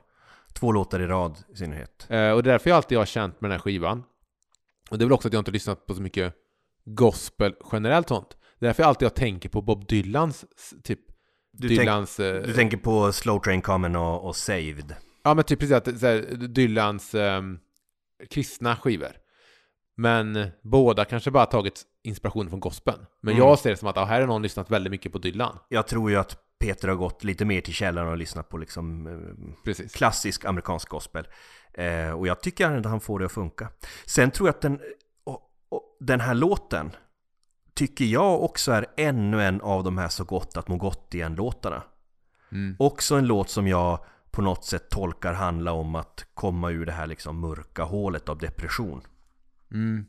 Två låtar i rad i synnerhet. Eh, och det är därför jag alltid har känt med den här skivan. Och det är väl också att jag inte har lyssnat på så mycket gospel generellt sånt. Det är därför jag alltid tänker på Bob Dylans, typ Du, tänk, Dylans... eh, du tänker på Slow Train Common och, och Saved. Ja men typ precis att så här, Dylans ehm, kristna skivor. Men båda kanske bara tagit inspiration från gospeln. Men Mm. jag ser det som att ja, här har någon lyssnat väldigt mycket på Dylan. Jag tror ju att Peter har gått lite mer till källan och lyssnat på liksom eh, Precis. klassisk amerikansk gospel. Eh, och jag tycker att han får det att funka. Sen tror jag att den, och, och, den här låten tycker jag också är ännu en av de här Så gott att må gott igen-låtarna. Mm. Också en låt som jag på något sätt tolkar handla om att komma ur det här liksom mörka hålet av depression. Mm.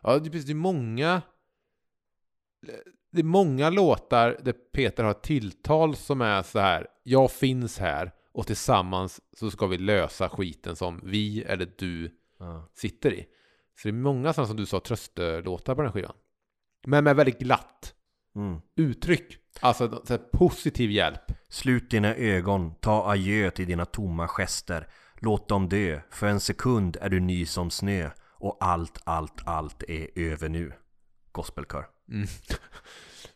Ja, det, det är många Det är många låtar där Peter har ett tilltal som är så här Jag finns här och tillsammans så ska vi lösa skiten som vi eller du sitter i. Så det är många sådana som du sa tröstlåtar på den här skivan. Men med väldigt glatt Mm. uttryck. Alltså positiv hjälp. Slut dina ögon, ta adjö till dina tomma gester. Låt dem dö, för en sekund är du ny som snö. Och allt, allt, allt är över nu. Gospelkör. <laughs>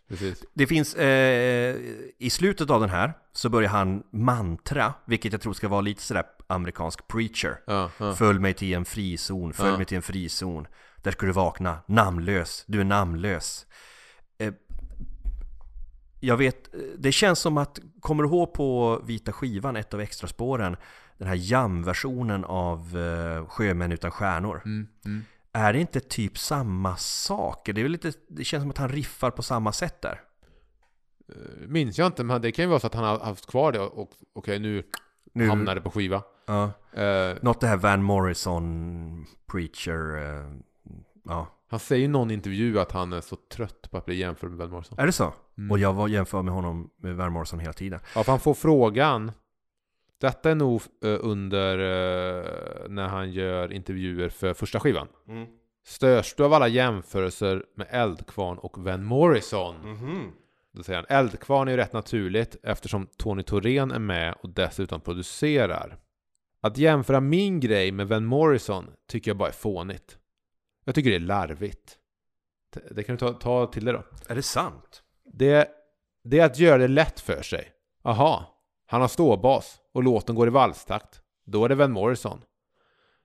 Precis. Det finns, eh, i slutet av den här så börjar han mantra, vilket jag tror ska vara lite sådär amerikansk preacher. Ja, ja. Följ mig till en frizon, följ Ja. mig till en frizon. Där ska du vakna, namnlös, du är namnlös. Eh, jag vet, eh, det känns som att, kommer du ihåg på vita skivan, ett av extraspåren, den här jam-versionen av eh, Sjömän utan stjärnor. Mm, mm. Är det inte typ samma sak? Det, är lite, det känns som att han riffar på samma sätt där. Eh, Minns jag inte, men det kan ju vara så att han har haft kvar det och okej nu, Nu- hamnar det på skiva. Ja. Eh, Något det här Van Morrison, Preacher, eh, ja. han säger i någon intervju att han är så trött på att bli jämförd med Van Morrison. Är det så? Mm. Och jag var jämför med honom med Van Morrison hela tiden. Ja, för han får frågan. Detta är nog eh, under eh, när han gör intervjuer för första skivan. Störs du av alla jämförelser med Eldkvarn och Van Morrison? Mhm. Då säger han Eldkvarn är ju rätt naturligt eftersom Tony Thorén är med och dessutom producerar. Att jämföra min grej med Van Morrison tycker jag bara är fånigt. Jag tycker det är larvigt. Det- kan du ta, ta till det då. Är det sant? Det, det är att göra det lätt för sig. Aha, han har ståbas och låten går i valstakt. Då är det Van Morrison.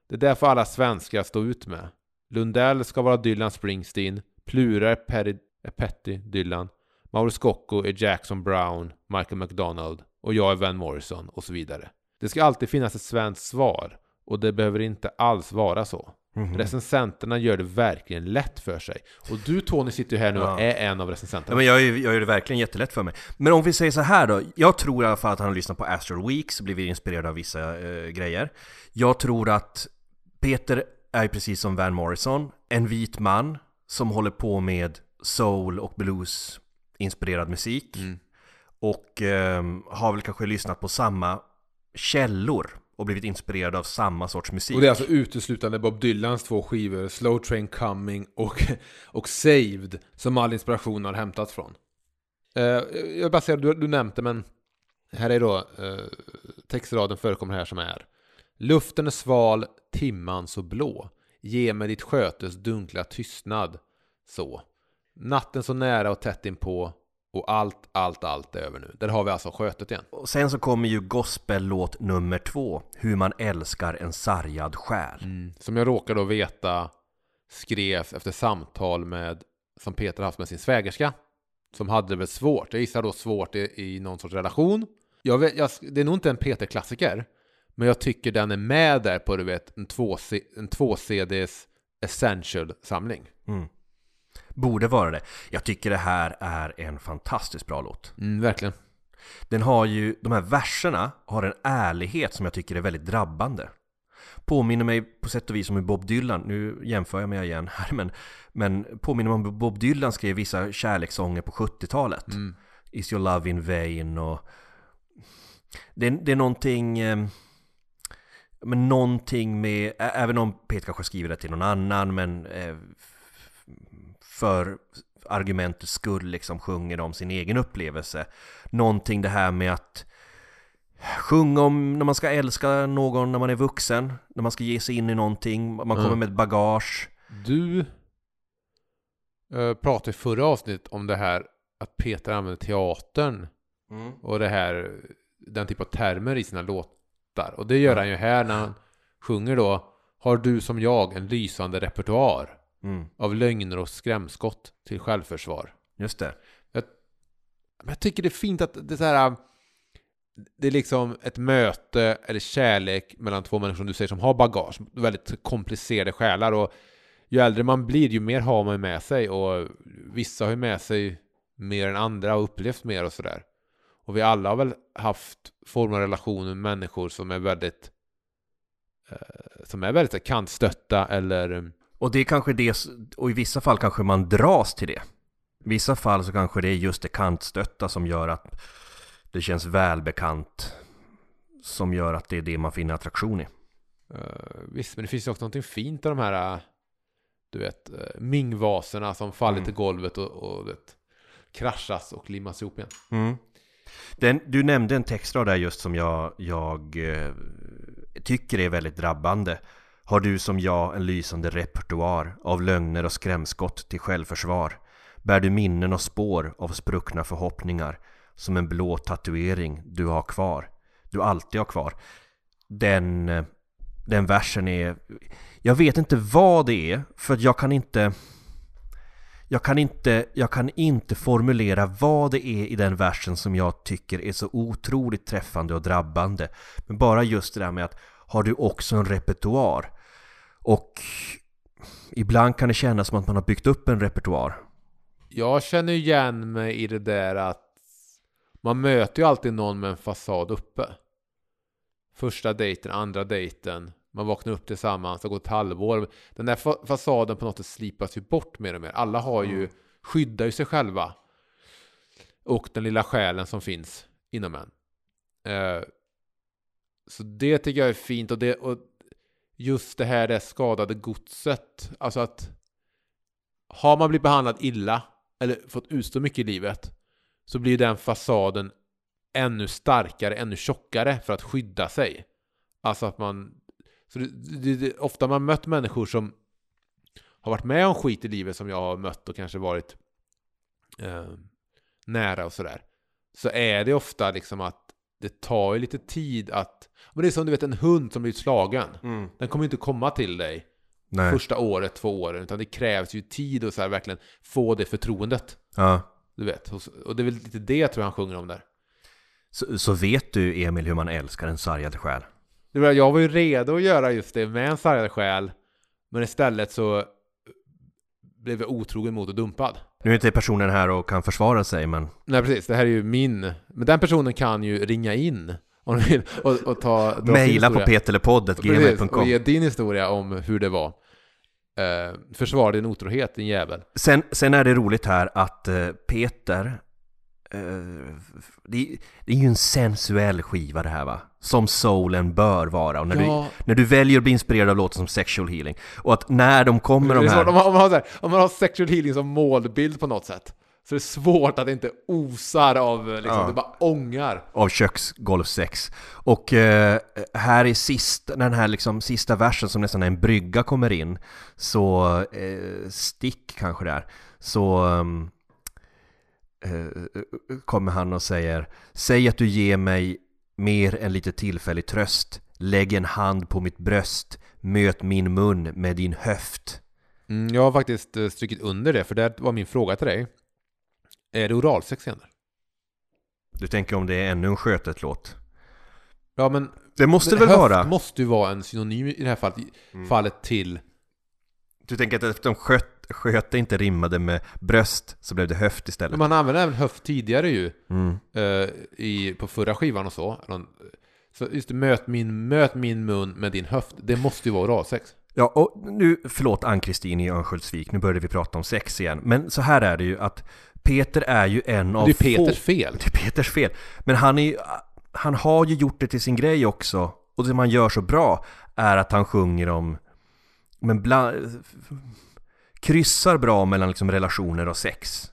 Det är därför alla svenskar stå ut med. Lundell ska vara Dylan Springsteen, Plura är, Perry, är Petty Dylan, Mauro Scocco är Jackson Brown, Michael McDonald och jag är Van Morrison och så vidare. Det ska alltid finnas ett svenskt svar och det behöver inte alls vara så. Mhm. Recensenterna gör det verkligen lätt för sig. Och du Tony sitter ju här nu och Ja. är en av recensenterna. Ja, men jag, jag gör det verkligen jättelätt för mig. Men om vi säger så här då. Jag tror i alla fall att han har lyssnat på Astral Weeks och blivit inspirerad av vissa eh, grejer. Jag tror att Peter är precis som Van Morrison, en vit man som håller på med soul och blues inspirerad musik. Mm. Och ehm, har väl kanske lyssnat på samma källor och blivit inspirerad av samma sorts musik. Och det är alltså uteslutande Bob Dylans två skivor, Slow Train Coming och, <laughs> och Saved, som all inspiration har hämtats från. Uh, jag vill bara säga, du, du nämnde men här är då uh, textraden förekommer här som är Luften är sval, timman så blå. Ge mig ditt skötes dunkla tystnad. Så. Natten så nära och tätt inpå. Och allt, allt, allt är över nu. Där har vi alltså skötet igen. Och sen så kommer ju gospellåt nummer två, Hur man älskar en sargad själ. Som jag råkar då veta skrevs efter samtal med som Peter haft med sin svägerska. Som hade det väl svårt. Jag gissar då svårt i, i någon sorts relation. Jag vet, jag, det är nog inte en Peter-klassiker. Men jag tycker den är med där på du vet en två, en två CDs Essential-samling. Mm. Borde vara det. Jag tycker det här är en fantastiskt bra låt. Mm, verkligen. Den har ju, de här verserna har en ärlighet som jag tycker är väldigt drabbande. Påminner mig på sätt och vis om hur Bob Dylan, nu jämför jag mig igen här, men, men påminner mig om Bob Dylan skrev vissa kärlekssånger på 70-talet. Mm. Is your love in vain och det, det är någonting eh, men någonting med, även om Peter kanske skriver det till någon annan men eh, för argumentets skull liksom sjunger om sin egen upplevelse. Någonting det här med att sjunga om när man ska älska någon när man är vuxen, när man ska ge sig in i någonting, man kommer Mm. med ett bagage. Du eh, pratade i förra avsnittet om det här att Peter använder teatern och det här, den typ av termer i sina låtar. Och det gör han ju här när han sjunger då Har du som jag en lysande repertoar Mm. av lögner och skrämskott till självförsvar. Just det. Men jag tycker det är fint att det är så här det är liksom ett möte eller kärlek mellan två människor som du säger som har bagage, väldigt komplicerade själar och ju äldre man blir ju mer har man med sig och vissa har ju med sig mer än andra och upplevt mer och sådär. Och vi alla har väl haft former av relationer med människor som är väldigt eh, som är väldigt kantstötta eller Och det är kanske det, och i vissa fall kanske man dras till det. I vissa fall så kanske det är just det kantstötta som gör att det känns välbekant. Som gör att det är det man finner attraktion i. Uh, visst, men det finns ju också någonting fint av de här, uh, du vet, uh, mingvaserna som faller Mm. till golvet och, och vet, kraschas och limmas ihop igen. Mm. Den, du nämnde en textrad där just som jag, jag eh, tycker är väldigt drabbande. Har du som jag en lysande repertoar av lögner och skrämskott till självförsvar? Bär du minnen och spår av spruckna förhoppningar som en blå tatuering du har kvar? Du alltid har kvar. Den, den versen är... Jag vet inte vad det är, för jag kan inte... Jag kan, inte, jag kan inte formulera vad det är i den versen som jag tycker är så otroligt träffande och drabbande. Men bara just det där med att har du också en repertoar? Och ibland kan det kännas som att man har byggt upp en repertoar. Jag känner igen mig i det där att man möter ju alltid någon med en fasad uppe. Första dejten, andra dejten, man vaknar upp tillsammans, det går ett halvår. Den där fa- fasaden på något sätt slipas ju bort mer och mer. Alla har ju, skyddar ju sig själva. Och den lilla själen som finns inom en. Eh, så det tycker jag är fint och, det, och just det här det skadade godset. Alltså att har man blivit behandlad illa eller fått utstå mycket i livet så blir den fasaden ännu starkare, ännu tjockare för att skydda sig. Alltså att man... Så det, det, det, ofta har man mött människor som har varit med om skit i livet som jag har mött och kanske varit eh, nära och sådär. Så är det ofta liksom att det tar ju lite tid att... Men det är som du vet en hund som blivit slagen. Den kommer ju inte komma till dig Nej. första året, två åren. Utan det krävs ju tid och så här verkligen få det förtroendet. Ja. Du vet. Och det är väl lite det jag tror han sjunger om där. Så, så vet du Emil hur man älskar en sargad själ? Jag var ju redo att göra just det med en sargad själ. Men istället så blev jag otrogen mot och dumpad. Nu är inte personen här och kan försvara sig men Nej precis, det här är ju min. Men den personen kan ju ringa in om vill och, och ta... mejla på. Precis, och ge din historia om hur det var. Eh, försvara din otrohet, din jävel. sen, sen är det roligt här att eh, Peter det, det är ju en sensuell skiva det här va? Som soulen bör vara och när, Ja. du, när du väljer att bli inspirerad av låtar som sexual healing och att när de kommer de är här om, man, om, man här, om man har sexual healing som målbild på något sätt så är det svårt att det inte osar av, liksom, Ja. det bara ångar. av köksgolvsex. Och eh, här i sist, den här liksom sista versen som nästan är en brygga kommer in, så eh, stick kanske där, så eh, kommer han och säger Säg att du ger mig mer än lite tillfällig tröst. Lägg en hand på mitt bröst. Möt min mun med din höft. Mm, jag har faktiskt eh, strukit under det, för det var min fråga till dig. Är det oralsex igen? Du tänker om det är ännu en skötet-låt? Ja, men Det måste men väl höft vara? måste ju vara en synonym i det här fallet, Mm. fallet till... Du tänker att eftersom sköt, sköte inte rimmade med bröst så blev det höft istället? man använde även höft tidigare ju, Mm. eh, i, på förra skivan och så. Så just det, möt min, möt min mun med din höft, det måste ju vara oralsex. Ja, och nu, förlåt Ann-Kristin i Örnsköldsvik, nu började vi prata om sex igen. Men så här är det ju att Peter är ju en av det är Peters få... fel. Det är Peters fel. Men han, är, han har ju gjort det till sin grej också. Och det man gör så bra är att han sjunger om... Men bland, kryssar bra mellan liksom relationer och sex.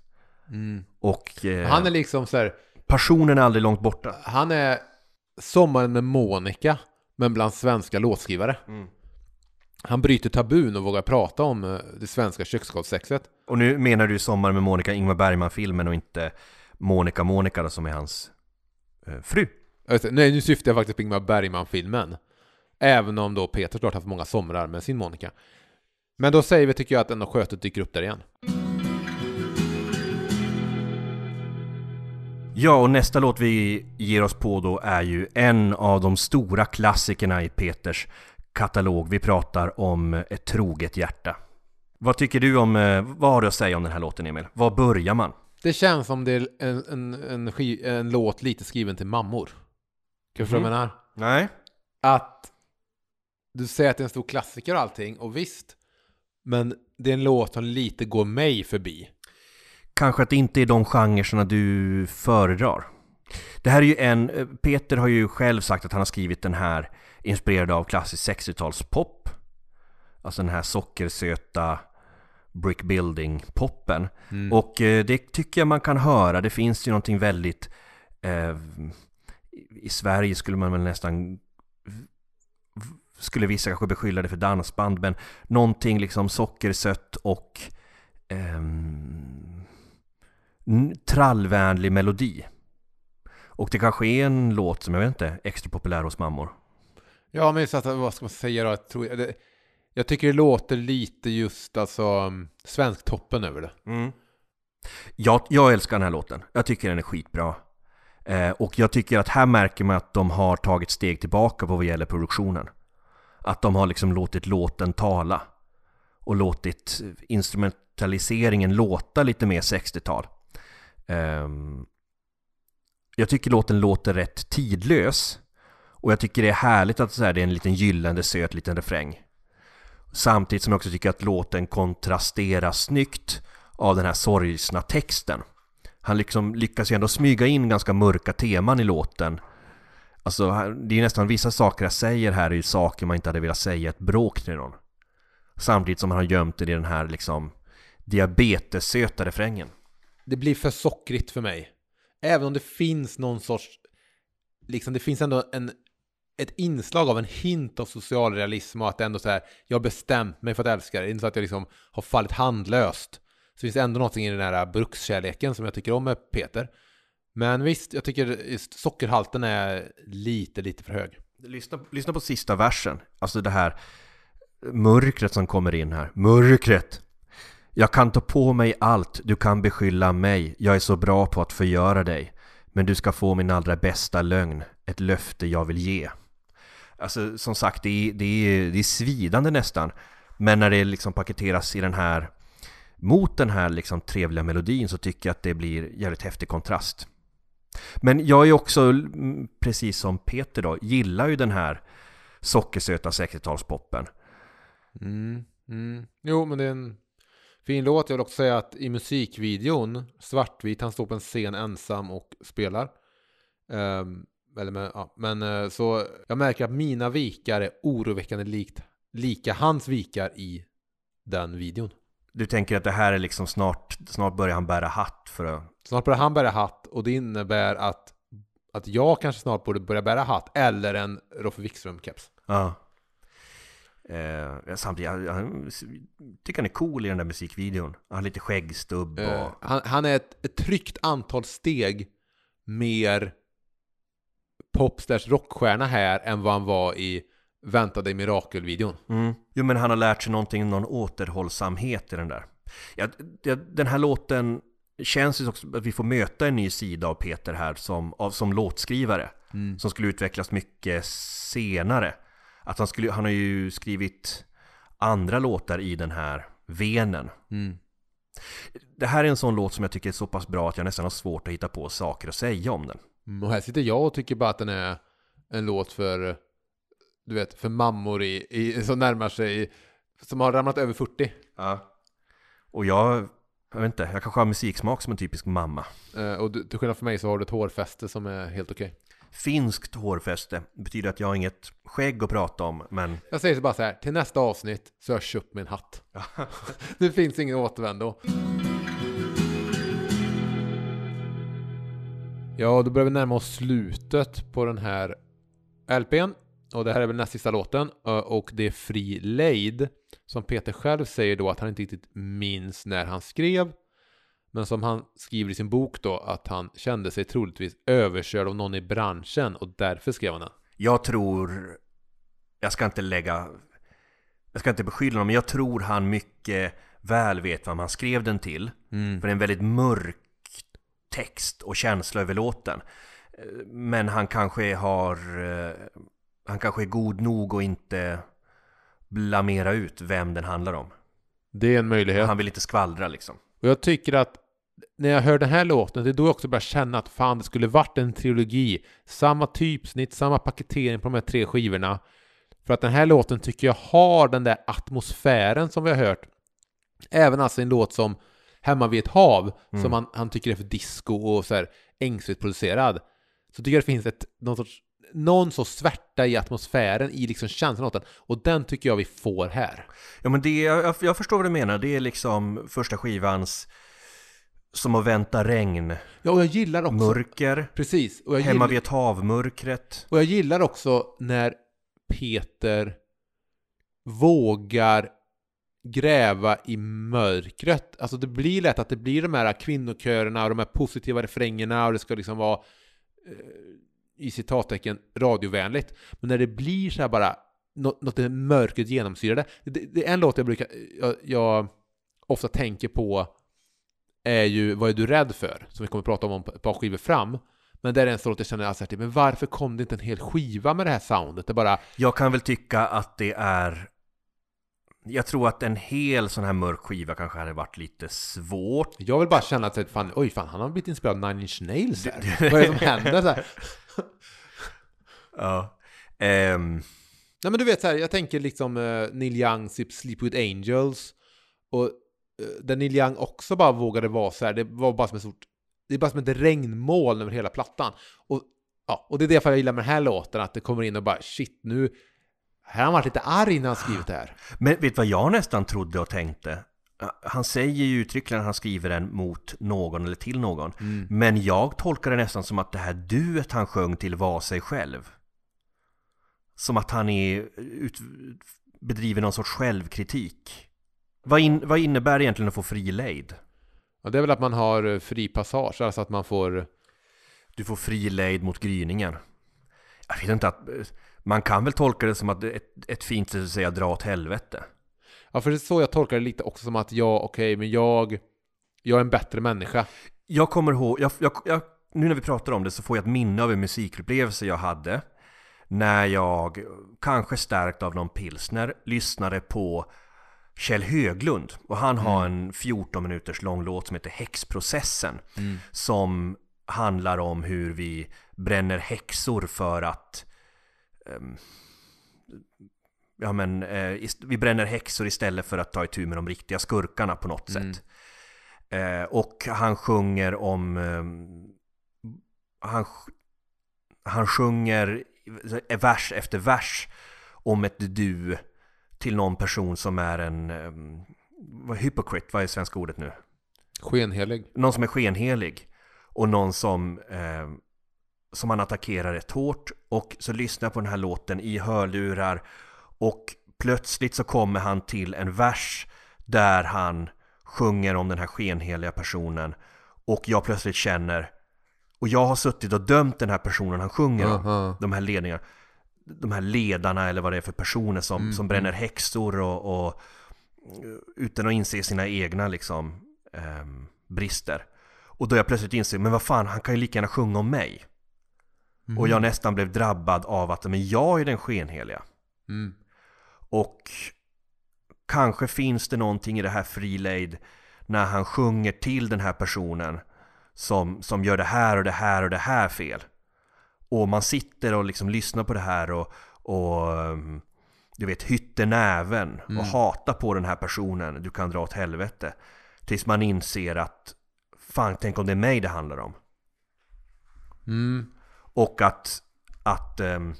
Mm. Och eh, Han är liksom så här, passionen är aldrig långt borta. han är sommaren med Monica, men bland svenska låtskrivare. Mm. Han bryter tabun och vågar prata om eh, det svenska köksgolvssexet. Och nu menar du Sommar med Monica Ingmar Bergman-filmen och inte Monica Monica då, som är hans eh, fru. Nej, nu syftar jag faktiskt på Ingmar Bergman-filmen. Även om då Peter klart haft många somrar med sin Monica. Men då säger vi, tycker jag, att ändå skötet dyker upp där igen. Ja, och nästa låt vi ger oss på då är ju en av de stora klassikerna i Peters katalog. Vi pratar om Ett troget hjärta. Vad tycker du om, eh, vad har du att säga om den här låten Emil? Var börjar man? Det känns som det är en, en, en, en låt lite skriven till mammor. Kan du förstå vad jag menar? Nej. Att du säger att det är en stor klassiker och allting, och visst. Men det är en låt som lite går mig förbi. Kanske att det inte är de genrerna du föredrar. Det här är ju en, eh, Peter har ju själv sagt att han har skrivit den här inspirerad av klassisk 60-talspop. Alltså den här sockersöta brick building poppen. Mm. Och eh, det tycker jag man kan höra. Det finns ju någonting väldigt eh, I Sverige skulle man väl nästan Skulle vissa kanske beskylla det för dansband men Någonting liksom sockersött och n- Trallvänlig melodi Och det kanske är en låt som jag vet inte Extra populär hos mammor Ja, men så att, vad ska man säga då? Jag, tror, det, jag tycker det låter lite just alltså um, svensktoppen över det. Mm. Jag, jag älskar den här låten. Jag tycker den är skitbra. Eh, och jag tycker att här märker man att de har tagit steg tillbaka på vad gäller produktionen. Att de har liksom låtit låten tala. Och låtit instrumentaliseringen låta lite mer 60-tal. Ehm, jag tycker låten låter rätt tidlös. Och jag tycker det är härligt att det är en liten gyllene söt liten refräng. Samtidigt som jag också tycker att låten kontrasterar snyggt av den här sorgsna texten. Han liksom lyckas ju ändå smyga in ganska mörka teman i låten. Alltså, det är nästan vissa saker jag säger här är ju saker man inte hade velat säga ett bråk till någon. Samtidigt som han har gömt det i den här liksom diabetessöta refrängen. Det blir för sockrigt för mig. Även om det finns någon sorts, liksom det finns ändå en, ett inslag av en hint av socialrealism och att ändå så här, jag har bestämt mig för att älska det. Det är inte så att jag liksom har fallit handlöst. Så finns det ändå någonting i den här brukskärleken som jag tycker om med Peter. Men visst, jag tycker sockerhalten är lite, lite för hög. Lyssna, lyssna på sista versen. Alltså det här mörkret som kommer in här. Mörkret! Jag kan ta på mig allt, du kan beskylla mig. Jag är så bra på att förgöra dig. Men du ska få min allra bästa lögn. Ett löfte jag vill ge. Alltså som sagt, det är, det är, det är svidande nästan. Men när det liksom paketeras i den här mot den här liksom trevliga melodin så tycker jag att det blir jävligt häftig kontrast. Men jag är också, precis som Peter då, gillar ju den här sockersöta 60-talspoppen. Mm, mm. Jo, men det är en fin låt. Jag vill också säga att i musikvideon, svartvit, han står på en scen ensam och spelar. Um, eller med, ja, men eh, så jag märker att mina vikar är oroväckande likt, lika hans vikar i den videon. Du tänker att det här är liksom snart, snart börjar han bära hatt för att... Snart börjar han bära hatt och det innebär att, att jag kanske snart borde börja bära hatt eller en Roffe Wikström-keps. Ja. Eh, samtidigt, jag, jag tycker han är cool i den där musikvideon. Han har lite skäggstubb och... Eh, han, han är ett, ett tryggt antal steg mer pop rockstjärna här än vad han var i Vänta dig mirakelvideon. Mm. Jo men han har lärt sig någonting, någon återhållsamhet i den där. Ja, den här låten känns ju också att vi får möta en ny sida av Peter här som, av, som låtskrivare. Som skulle utvecklas mycket senare. Att han, skulle, han har ju skrivit andra låtar i den här venen. Mm. Det här är en sån låt som jag tycker är så pass bra att jag nästan har svårt att hitta på saker att säga om den. Mm, Och här sitter jag och tycker bara att den är en låt för, du vet, för mammor i, i, som närmar sig, som har ramlat över 40. Ja. Och jag, jag vet inte, jag kanske har musiksmak som en typisk mamma. Eh, och du, till skillnad från mig så har du ett hårfäste som är helt okej. Finskt hårfäste betyder att jag har inget skägg att prata om, men Jag säger så bara så här, till nästa avsnitt så har jag köpt mig en hatt. <laughs> det finns ingen återvändo. Ja, då börjar vi närma oss slutet på den här LPn. Och det här är väl näst sista låten. Och det är Fri Lejd. Som Peter själv säger då att han inte riktigt minns när han skrev. Men som han skriver i sin bok då att han kände sig troligtvis överkörd av någon i branschen och därför skrev han den. jag tror... Jag ska inte lägga... Jag ska inte beskylla honom, men jag tror han mycket väl vet vem han skrev den till. För det är en väldigt mörk text och känsla över låten. Eh, Men han kanske har... Han kanske är god nog och inte blamera ut vem den handlar om. Det är en möjlighet. Han vill inte skvallra liksom. Och jag tycker att när jag hör den här låten, det är då jag också börjar känna att fan, det skulle varit en trilogi. Samma typsnitt, samma paketering på de här tre skivorna. För att den här låten tycker jag har den där atmosfären som vi har hört. Även alltså en låt som Hemma vid ett hav, som han, han tycker är för disco och så här ängsligt producerad. Så tycker jag det finns ett, någon sorts, någon sorts svärta i atmosfären, i liksom känslan åt den. Och den tycker jag vi får här. Ja men det, jag, jag förstår vad du menar. Det är liksom första skivans som att vänta regn, Ja, och jag gillar också... mörker, Precis. Och jag hemma gillar, vid ett hav-mörkret. Och jag gillar också när Peter vågar gräva i mörkret. Alltså det blir lätt att det blir de här kvinnokörerna och de här positiva refrängerna och det ska liksom vara eh, i citattecken radiovänligt. Men när det blir så här bara något, något mörkret genomsyrade. Det, det är en låt jag brukar, jag, jag ofta tänker på är ju Vad är du rädd för? Som vi kommer att prata om om ett par skivor fram. Men där är en sån låt jag känner alltså, men varför kom det inte en hel skiva med det här soundet? Det bara, Jag kan väl tycka att det är... Jag tror att en hel sån här mörk skiva kanske hade varit lite svårt. jag vill bara känna att fan, oj fan, han har blivit inspirerad av Nine Inch Nails här. Vad är det som händer? Så här? <laughs> Ja. Ehm, Nej men du vet så här, jag tänker liksom uh, Neil Youngs typ Sleep With Angels och uh, där Neil Young också bara vågade vara så här, det var bara som ett stort, det är bara som ett regnmoln över hela plattan. Och, ja, och det är därför jag gillar med den här låten, att det kommer in och bara shit nu, han varit lite arg när han skrivit det här. men vet du vad jag nästan trodde och tänkte? Han säger ju uttryckligen att han skriver den mot någon eller till någon. Men jag tolkar det nästan som att det här duet han sjöng till var sig själv. Som att han är ut, bedriver någon sorts självkritik. Vad, in, vad innebär det egentligen att få fri lejd? Och det är väl att man har eh, fri passage, alltså att man får, Du får fri lejd mot gryningen. Jag vet inte att... Man kan väl tolka det som att ett, ett fint sätt att säga dra åt helvete. ja för det är så jag tolkar det lite också som att jag, okej, men jag, jag är en bättre människa. Jag kommer ihåg, jag, jag, jag, nu när vi pratar om det så får jag ett minne av en musikupplevelse jag hade när jag, kanske stärkt av någon pilsner, lyssnade på Kjell Höglund och han har en 14 minuters lång låt som heter Häxprocessen som handlar om hur vi bränner häxor för att Ja men, eh, vi bränner häxor istället för att ta itu med de riktiga skurkarna på något sätt. Eh, och han sjunger om... ehm, han, han sjunger vers efter vers om ett du till någon person som är en... Um, hypocrite, vad är svenska ordet nu? Skenhelig. Någon som är skenhelig. Och någon som, eh, som han attackerar rätt hårt. Och så lyssnar jag på den här låten i hörlurar. Och plötsligt så kommer han till en vers där han sjunger om den här skenheliga personen. Och jag plötsligt känner, och jag har suttit och dömt den här personen han sjunger om. Aha. De här ledningarna. De här ledarna eller vad det är för personer som, som bränner häxor och, och utan att inse sina egna liksom ehm, brister. Och då jag plötsligt inser, men vad fan, han kan ju lika gärna sjunga om mig. Och jag nästan blev drabbad av att, men jag är den skenheliga. Mm. Och kanske finns det någonting i det här Freelaid när han sjunger till den här personen som, som gör det här och det här och det här fel. Och man sitter och liksom lyssnar på det här och, och du vet, hytter näven och hatar på den här personen. Du kan dra åt helvete. Tills man inser att fan, tänk om det är mig det handlar om. Mm. Och att, att ehm,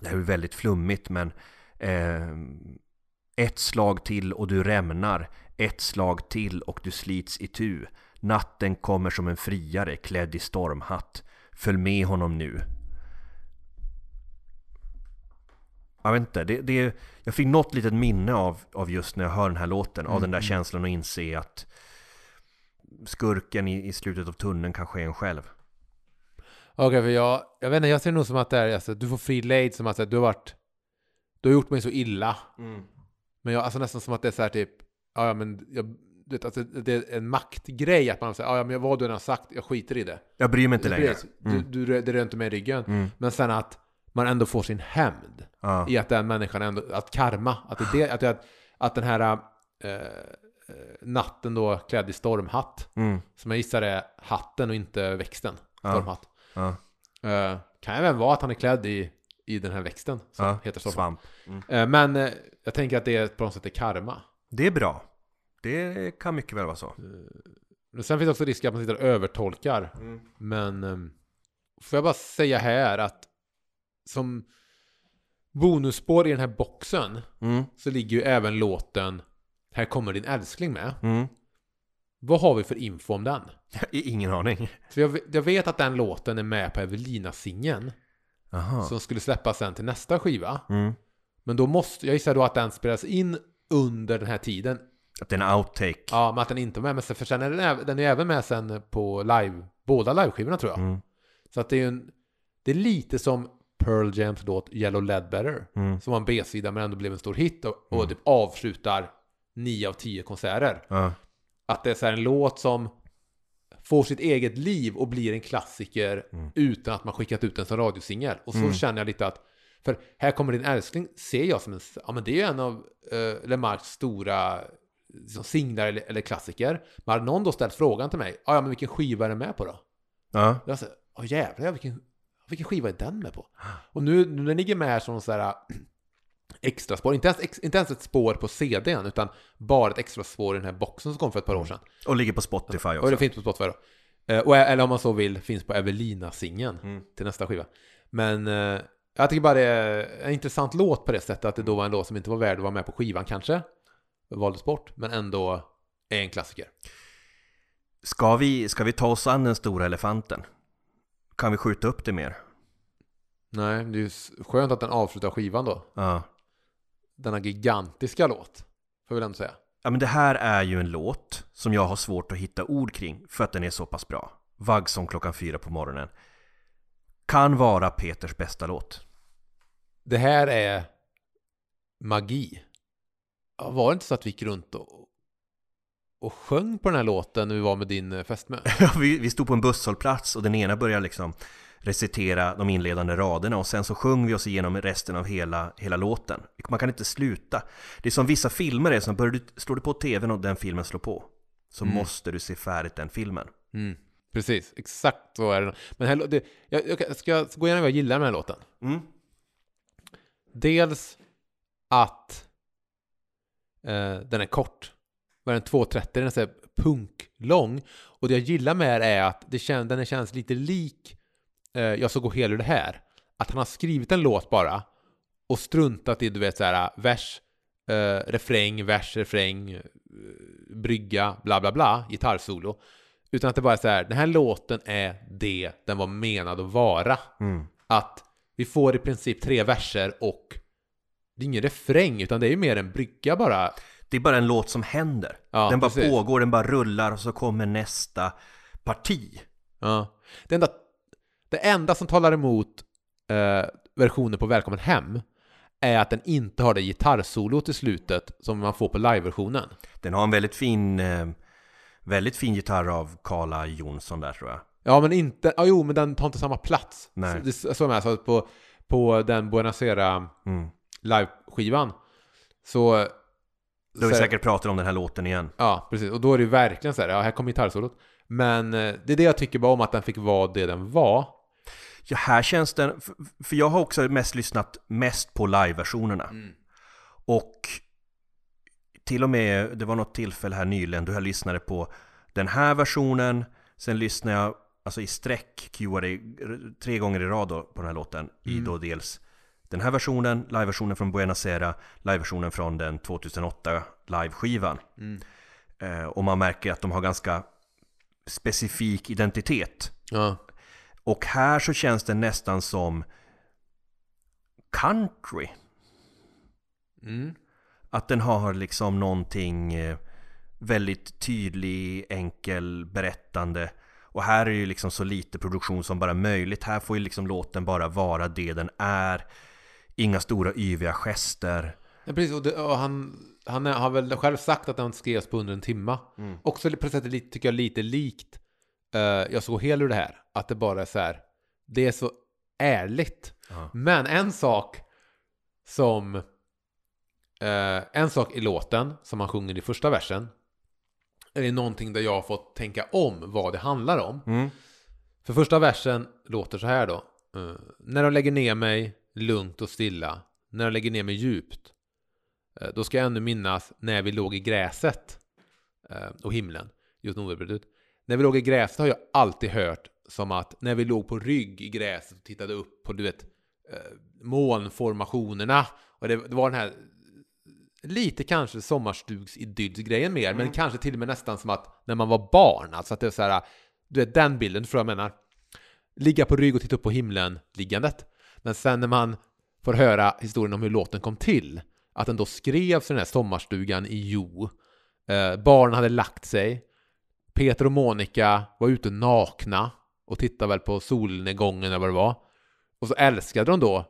det här är väldigt flummigt men ehm, ett slag till och du rämnar, ett slag till och du slits i tu. Natten kommer som en friare klädd i stormhatt. Följ med honom nu. Jag vet inte, det, det, jag fick något litet minne av, av just när jag hör den här låten, av den där känslan att inse att skurken i, i slutet av tunneln kanske är en själv. Okej, för jag, jag vet inte, jag ser det nog som att det är, alltså, du får fri lejd som att säga, du har varit, du har gjort mig så illa. Men jag, alltså nästan som att det är så här typ, ja, ja men jag, du vet, alltså, det är en maktgrej att man säger "Ah, ja, men vad du än har sagt, jag skiter i det. Jag bryr mig inte Det, längre. blir- du, du, det rör inte med ryggen. Mm. Men sen att man ändå får sin hämnd Ja. i att den människan ändå, att karma, att, det, det- att, det- att, att den här eh, eh, natten då klädd i stormhatt, Mm. som jag gissar är hatten och inte växten, Ja. stormhatt. Ja. Eh, kan även vara att han är klädd i, i den här växten som Ja. heter stormhatt. Svamp. Eh, men eh, jag tänker att det är på något sätt är karma. Det är bra. Det kan mycket väl vara så. Men sen finns det också risk att man sitter och övertolkar. Men eh, får jag bara säga här att som bonusspår i den här boxen Mm. så ligger ju även låten Här kommer din älskling med. Mm. Vad har vi för info om den? <laughs> Ingen aning. För jag, jag vet att den låten är med på Evelina-singeln som skulle släppas sen till nästa skiva. Mm. Men då måste, jag gissar då att den spelas in under den här tiden. Att det är en outtake. Ja, men att den inte var med. Men sen, för sen är den, den är även med sen på live, båda liveskivorna tror jag. Mm. Så att det är ju en, det är lite som Pearl Jams låt Yellow Ledbetter. Mm. Som var en B-sida men ändå blev en stor hit och, och typ avslutar nio av tio konserter. Ja. Att det är så här en låt som får sitt eget liv och blir en klassiker utan att man skickat ut den som radiosingel. Och så känner jag lite att, för här kommer din älskling, ser jag som en, ja men det är ju en av uh, Lemarks stora liksom, singlar eller, eller klassiker. Men hade någon då ställt frågan till mig, "Ah, ja men vilken skiva är den med på då? Ja. Jag säger, åh jävlar, vilken, vilken skiva är den med på? Och nu, nu den ligger med här som så här extra spår, inte ens, ex, inte ens ett spår på CDn, utan bara ett extra spår i den här boxen som kom för ett par år sedan. Och ligger på Spotify Och det också. finns på Spotify då. Eh, och, eller om man så vill, finns på Evelina-singeln Mm. till nästa skiva. Men eh, jag tycker bara det är en intressant låt på det sättet att det då var en låt som inte var värd att vara med på skivan kanske. Valdes bort, men ändå är en klassiker. Ska vi, ska vi ta oss an den stora elefanten? Kan vi skjuta upp det mer? Nej, det är ju skönt att den avslutar skivan då. Ja. Denna gigantiska låt, får jag väl ändå säga. Ja men det här är ju en låt som jag har svårt att hitta ord kring för att den är så pass bra. Vagg som klockan fyra på morgonen. Kan vara Peters bästa låt. Det här är magi. Ja, Var det inte så att vi gick runt och, och sjöng på den här låten när vi var med din eh, fästmö? <laughs> vi, vi stod på en busshållplats och den ena började liksom recitera de inledande raderna och sen så sjöng vi oss igenom resten av hela, hela låten. Man kan inte sluta. Det är som vissa filmer är som börjar du, slår du på tvn och den filmen slår på. Så måste du se färdigt den filmen. Mm, precis, exakt så är det. Men här, det, jag, jag ska gå igenom vad jag gillar med den här låten. Mm. Dels att eh, den är kort. Vad är den? 2.30, den är punklång. Och det jag gillar med det är att det kän, den känns lite lik eh, Jag ska gå hel ur det här. Att han har skrivit en låt bara och struntat i, du vet, så här vers, eh, refräng, vers, refräng, eh, brygga, bla bla bla, gitarrsolo. Utan att det bara är så här, den här låten är det den var menad att vara. Mm. Att vi får i princip tre verser och det är ingen refräng utan det är ju mer en brygga bara. Det är bara en låt som händer. Ja, den bara precis. pågår, den bara rullar och så kommer nästa parti. Ja. Det, enda, det enda som talar emot eh, versionen på Välkommen Hem är att den inte har det gitarrsolot i slutet som man får på live-versionen. Den har en väldigt fin, eh, väldigt fin gitarr av Carla Jonsson där tror jag. Ja, men inte... Ja, jo, men den tar inte samma plats. Nej. Så, det, så är med, så på, på den Buenos Aires Mm. live-skivan så... Då har vi säkert pratat om den här låten igen. Ja, precis. Och då är det ju verkligen så här, ja, här kommer gitarrsolot. Men eh, det är det jag tycker bara om att den fick vara det den var. Ja, här känns den, för- jag har också mest lyssnat mest på live-versionerna. Och till och med, det var något tillfälle här nyligen då jag lyssnade på den här versionen, sen lyssnade jag alltså i sträck, cuade tre gånger i rad då, på den här låten, i då dels den här versionen, live-versionen från Buenos Aires, live-versionen från den 2008 live-skivan. Eh, och man märker att de har ganska specifik identitet. Ja. Och här så känns det nästan som country. Mm. Att den har liksom någonting eh, väldigt tydlig, enkel, berättande. Och här är ju liksom så lite produktion som bara möjligt. Här får ju liksom låten bara vara det den är. Inga stora yviga gester. Ja, precis. Och, det, och han, han har väl själv sagt att den skrevs på under en timma. Mm. Också på ett sätt lite- tycker jag lite likt Jag såg hel ur det här. Att det bara är så här, det är så ärligt. Ja. Men en sak som, eh, en sak i låten som han sjunger i första versen, är någonting där jag har fått tänka om vad det handlar om. Mm. För första versen låter så här då. Eh, när de lägger ner mig lugnt och stilla, när de lägger ner mig djupt, eh, då ska jag ännu minnas när vi låg i gräset eh, och himlen. Just novemberbrödet. När vi låg i gräset har jag alltid hört som att när vi låg på rygg i gräset och tittade upp på du vet eh, molnformationerna och det, det var den här lite kanske sommarstugs-idyllsgrejen mer, men kanske till och med nästan som att när man var barn, alltså att det är så här, du vet den bilden tror jag menar. Ligga på rygg och titta upp på himlen liggandet. Men sen när man får höra historien om hur låten kom till, att den då skrevs i den här sommarstugan i Jo. Eh, barnen hade lagt sig. Peter och Monica var ute nakna och tittade väl på solnedgången eller vad det var. Och så älskade de då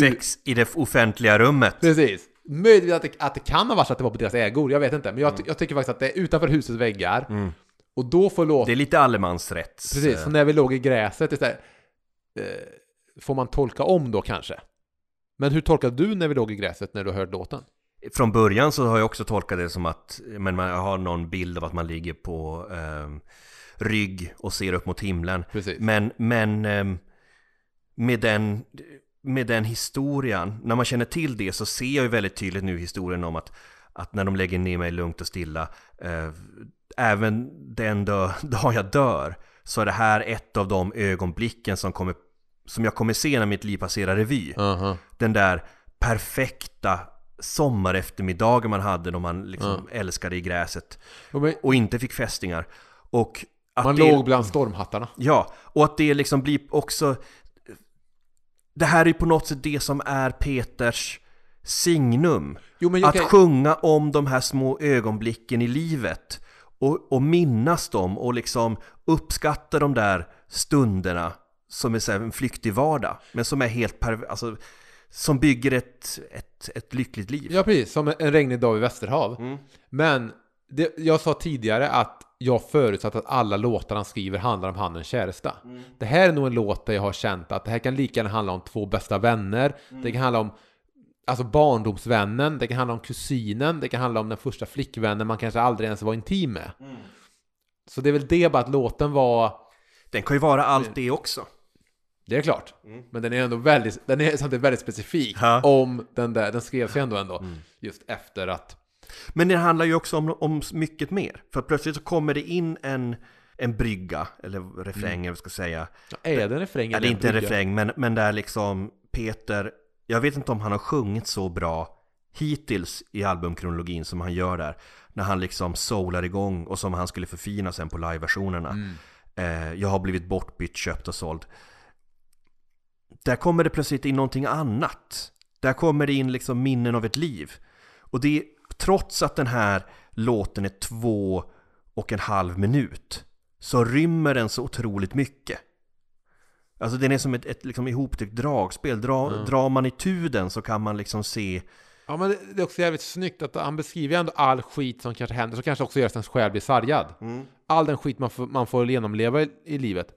Sex i det offentliga rummet. Precis. Möjligtvis att det, att det kan ha varit så att det var på deras ägor, jag vet inte. Men jag, ty- jag tycker faktiskt att det är utanför husets väggar. Mm. Och då får låta... Det är lite allemansrätt. Precis, så när vi låg i gräset, här, eh, får man tolka om då kanske? Men hur tolkade du när vi låg i gräset när du hörde låten? Från början så har jag också tolkat det som att men man har någon bild av att man ligger på eh, rygg och ser upp mot himlen. Precis. Men, men eh, med, den, med den historien, när man känner till det så ser jag ju väldigt tydligt nu historien om att, att när de lägger ner mig lugnt och stilla, eh, även den <laughs> dag, jag dör, så är det här ett av de ögonblicken som, kommer, som jag kommer se när mitt liv passerar revy Aha. den där perfekta sommareftermiddagen man hade då man liksom älskade i gräset och inte fick fästingar. Och att Man det, låg bland stormhattarna. Ja, och att det liksom blir också... Det här är på något sätt det som är Peters signum. Jo, Att kan- sjunga om de här små ögonblicken i livet och, och minnas dem och liksom uppskatta de där stunderna som är en flyktig vardag, men som är helt per, alltså, som bygger ett, ett, ett lyckligt liv. Ja, precis. Som en regnig dag i Västerhav. Mm. Men det, jag sa tidigare att jag förutsatt att alla låtar han skriver handlar om han och en käresta. Mm. Det här är nog en låt där jag har känt att det här kan lika gärna handla om två bästa vänner. Mm. Det kan handla om alltså barndomsvännen, det kan handla om kusinen, det kan handla om den första flickvännen man kanske aldrig ens var intim med. Mm. Så det är väl det bara att låten var Den kan ju vara allt det också. Det är klart. Men den är ändå väldigt, den är samtidigt väldigt specifik Ja. om den där, den skrevs ju ändå ändå just efter att Men det handlar ju också om, om mycket mer. För plötsligt så kommer det in en, en brygga, eller refräng, eller vad jag ska säga. ja, är det en refräng? Ja, det är inte en refräng, men, men där liksom Peter, jag vet inte om han har sjungit så bra hittills i albumkronologin som han gör där. När han liksom soular igång och som han skulle förfina sen på liveversionerna. Eh, jag har blivit bortbytt, köpt och såld. Där kommer det plötsligt in någonting annat. Där kommer det in liksom minnen av ett liv. Och det är trots att den här låten är två och en halv minut så rymmer den så otroligt mycket. Alltså den är som ett, ett liksom ihoptyckt dragspel. Dra, Drar man i den så kan man liksom se Ja men det- är också jävligt snyggt att han beskriver ändå all skit som kanske händer, så kanske också gör att ens själ blir sargad. All den skit man får, man får genomleva i, i livet.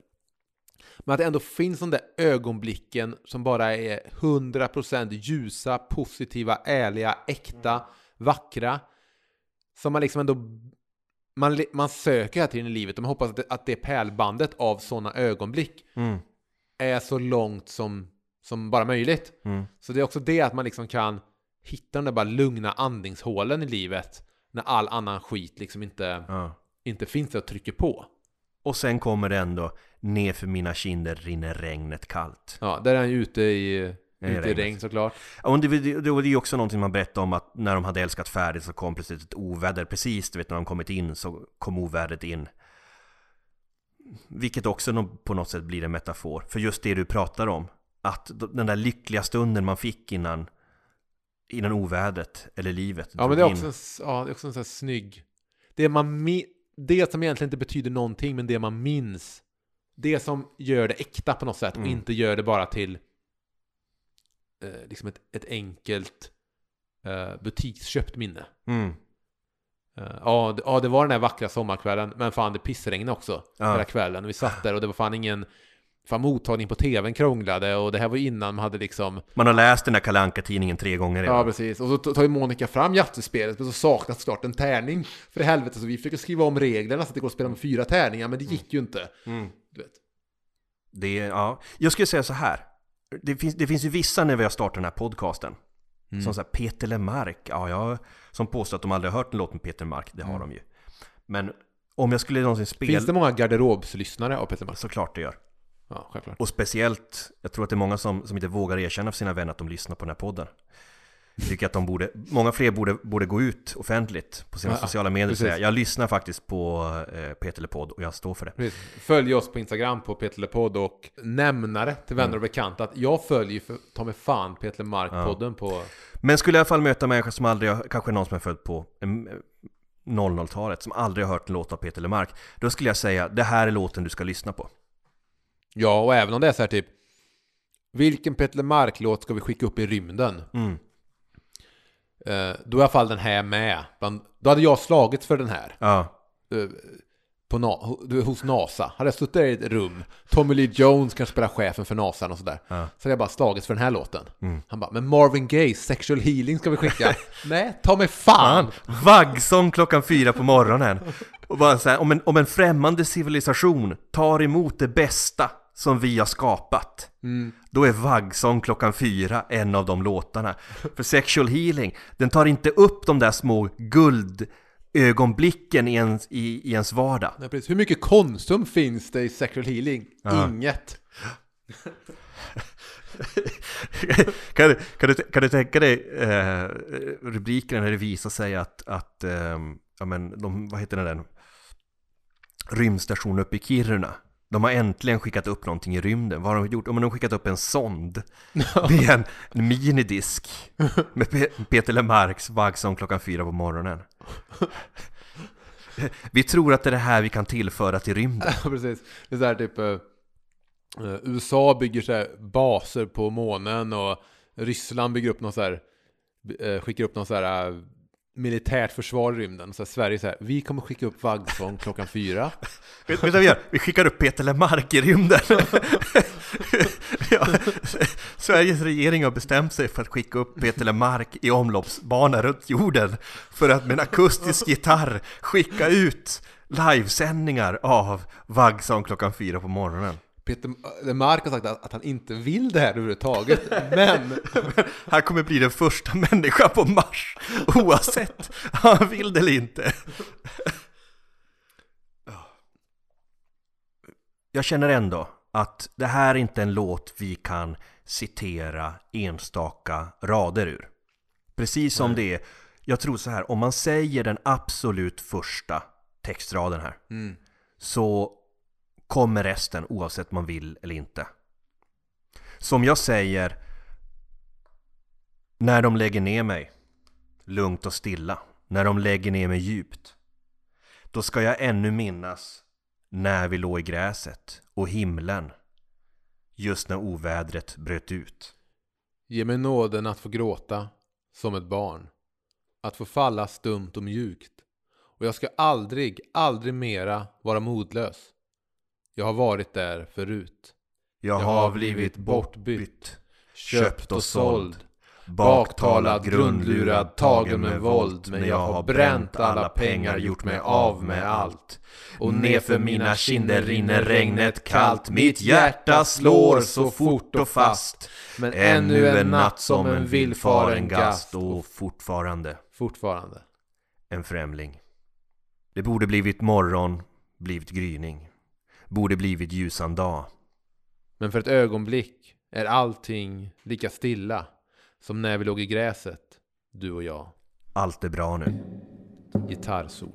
Men att det ändå finns de där ögonblicken som bara är 100% ljusa, positiva, ärliga, äkta, vackra. Som man liksom ändå... Man, man söker hela tiden i livet och man hoppas att det, att det pärlbandet av sådana ögonblick mm, är så långt som, som bara möjligt. mm. Så det är också det att man liksom kan hitta de där bara lugna andningshålen i livet när all annan skit liksom inte, Ja. inte finns och trycker på. Och sen kommer det ändå Ner för mina kinder rinner regnet kallt. Ja, där är han ju ute i, ute i regn såklart. Och det, det, det var ju också någonting man berättade om att när de hade älskat färdigt så kom plötsligt ett oväder. Precis, du vet när de kommit in så kom ovädret in. Vilket också på något sätt blir en metafor för just det du pratar om. Att den där lyckliga stunden man fick innan, innan ovädret eller livet Ja, men det är in. också en, s- ja, det är också en sån här snygg... Det, man det som egentligen inte betyder någonting, men det man minns. Det som gör det äkta på något sätt och Mm. inte gör det bara till eh, liksom ett, ett enkelt eh, butiksköpt minne. Mm. Eh, ja, det, ja, det var den här vackra sommarkvällen, men fan det pissregnade också Ja. hela kvällen. Vi satt där och det var fan ingen... Fan mottagning på tvn krånglade och det här var innan man hade liksom... Man har läst den där Kalle Anka-tidningen tre gånger redan. Ja, precis. Och så tar ju Monica fram Yatzy-spelet, men så saknas såklart en tärning. För i helvete, så vi försöker skriva om reglerna så att det går att spela med fyra tärningar, men det gick ju inte. Mm. Du vet. Det, ja. Jag skulle säga så här. Det finns, det finns ju vissa när vi har startat den här podcasten. Mm. Som så här, Peter Lemark. Ja, jag, som påstår att de aldrig har hört en låt med Peter Lemark. Det har Mm. de ju. Men om jag skulle någonsin spela... Finns det många garderobslyssnare av Peter Mark? Såklart det gör. Ja, självklart. Och speciellt, jag tror att det är många som, som inte vågar erkänna för sina vänner att de lyssnar på den här podden. Tycker att de borde, många fler borde, borde gå ut offentligt på sina Ja, sociala medier och säga Jag lyssnar faktiskt på eh, Peter Lepodd och jag står för det. Precis. Följ oss på Instagram på Peter Lepodd och nämnare till vänner Mm. och bekanta att jag följer för ta mig fan Peter Mark-podden på... Men skulle jag i alla fall möta människor som aldrig kanske någon som är född på em, 00-talet, som aldrig har hört en låt av Peter Lemark, då skulle jag säga det här är låten du ska lyssna på. Ja, och även om det är så här typ Vilken Peter Mark-låt ska vi skicka upp i rymden? Mm. Eh, då är i alla fall den här med. Bland, då hade jag slagits för den här. Ja, eh, på na, ho- hos NASA. Hade jag suttit där i ett rum, Tommy Lee Jones kanske spelar chefen för NASA och sådär. Ja. Så hade jag bara slagits för den här låten. Mm. Han bara, men Marvin Gaye, Sexual Healing ska vi skicka. <laughs> Nej, ta mig fan! Fan! Vaggsång klockan fyra på morgonen. Och bara så här, om, en, om en främmande civilisation tar emot det bästa som vi har skapat. Då är Vaggsång klockan fyra en av de låtarna. För Sexual Healing, den tar inte upp de där små guldögonblicken i ens, i, i ens vardag. Nej, precis. Hur mycket Konsum finns det i Sexual Healing? Ja. Inget. <laughs> kan, du, kan, du, kan du tänka dig eh, rubriken när det visar sig att, att eh, ja men, de, vad heter den? Rymdstationen uppe i Kiruna. De har äntligen skickat upp någonting i rymden. Vad har de gjort? Men de har skickat upp en sond med en, en minidisk med Pe- Peter Lemarks Vaggsång klockan fyra på morgonen. Vi tror att det är det här vi kan tillföra till rymden. Ja, precis. Det är så här typ... eh, eh, USA bygger så här baser på månen och Ryssland bygger upp någon så här... eh, skickar upp någon så här... militärt försvar i rymden. Så här, Sverige så här, vi kommer skicka upp Vaggsång klockan fyra. <laughs> Vet du vad vi gör? Vi skickar upp Peter Lemark i rymden. <laughs> ja, Sveriges regering har bestämt sig för att skicka upp Peter Lemark i omloppsbana runt jorden för att med en akustisk gitarr skicka ut livesändningar av Vaggsång klockan fyra på morgonen. Peter eh, Mark har sagt att, att han inte vill det här överhuvudtaget. <laughs> Men Han kommer bli den första människan på Mars oavsett om han vill det eller inte. Jag känner ändå att det här är inte en låt vi kan citera enstaka rader ur. Precis som det är, jag tror så här, om man säger den absolut första textraden här Mm. så kommer resten oavsett man vill eller inte. Som jag säger När de lägger ner mig Lugnt och stilla När de lägger ner mig djupt Då ska jag ännu minnas När vi låg i gräset och himlen Just när ovädret bröt ut ge mig nåden att få gråta som ett barn. Att få falla stumt och mjukt. Och jag ska aldrig, aldrig mera vara modlös. Jag har varit där förut. Jag har blivit bortbytt Köpt och såld. Baktalad, grundlurad, tagen med våld Men jag har bränt alla pengar, gjort mig av med allt. Och nerför mina kinder rinner regnet kallt. Mitt hjärta slår så fort och fast. Men Ännu en natt som en villfaren gast Och fortfarande. Fortfarande. en främling. Det borde blivit morgon, blivit gryning borde blivit ljusan dag. Men för ett ögonblick är allting lika stilla som när vi låg i gräset, du och jag. Allt är bra nu. Gitarrsolo.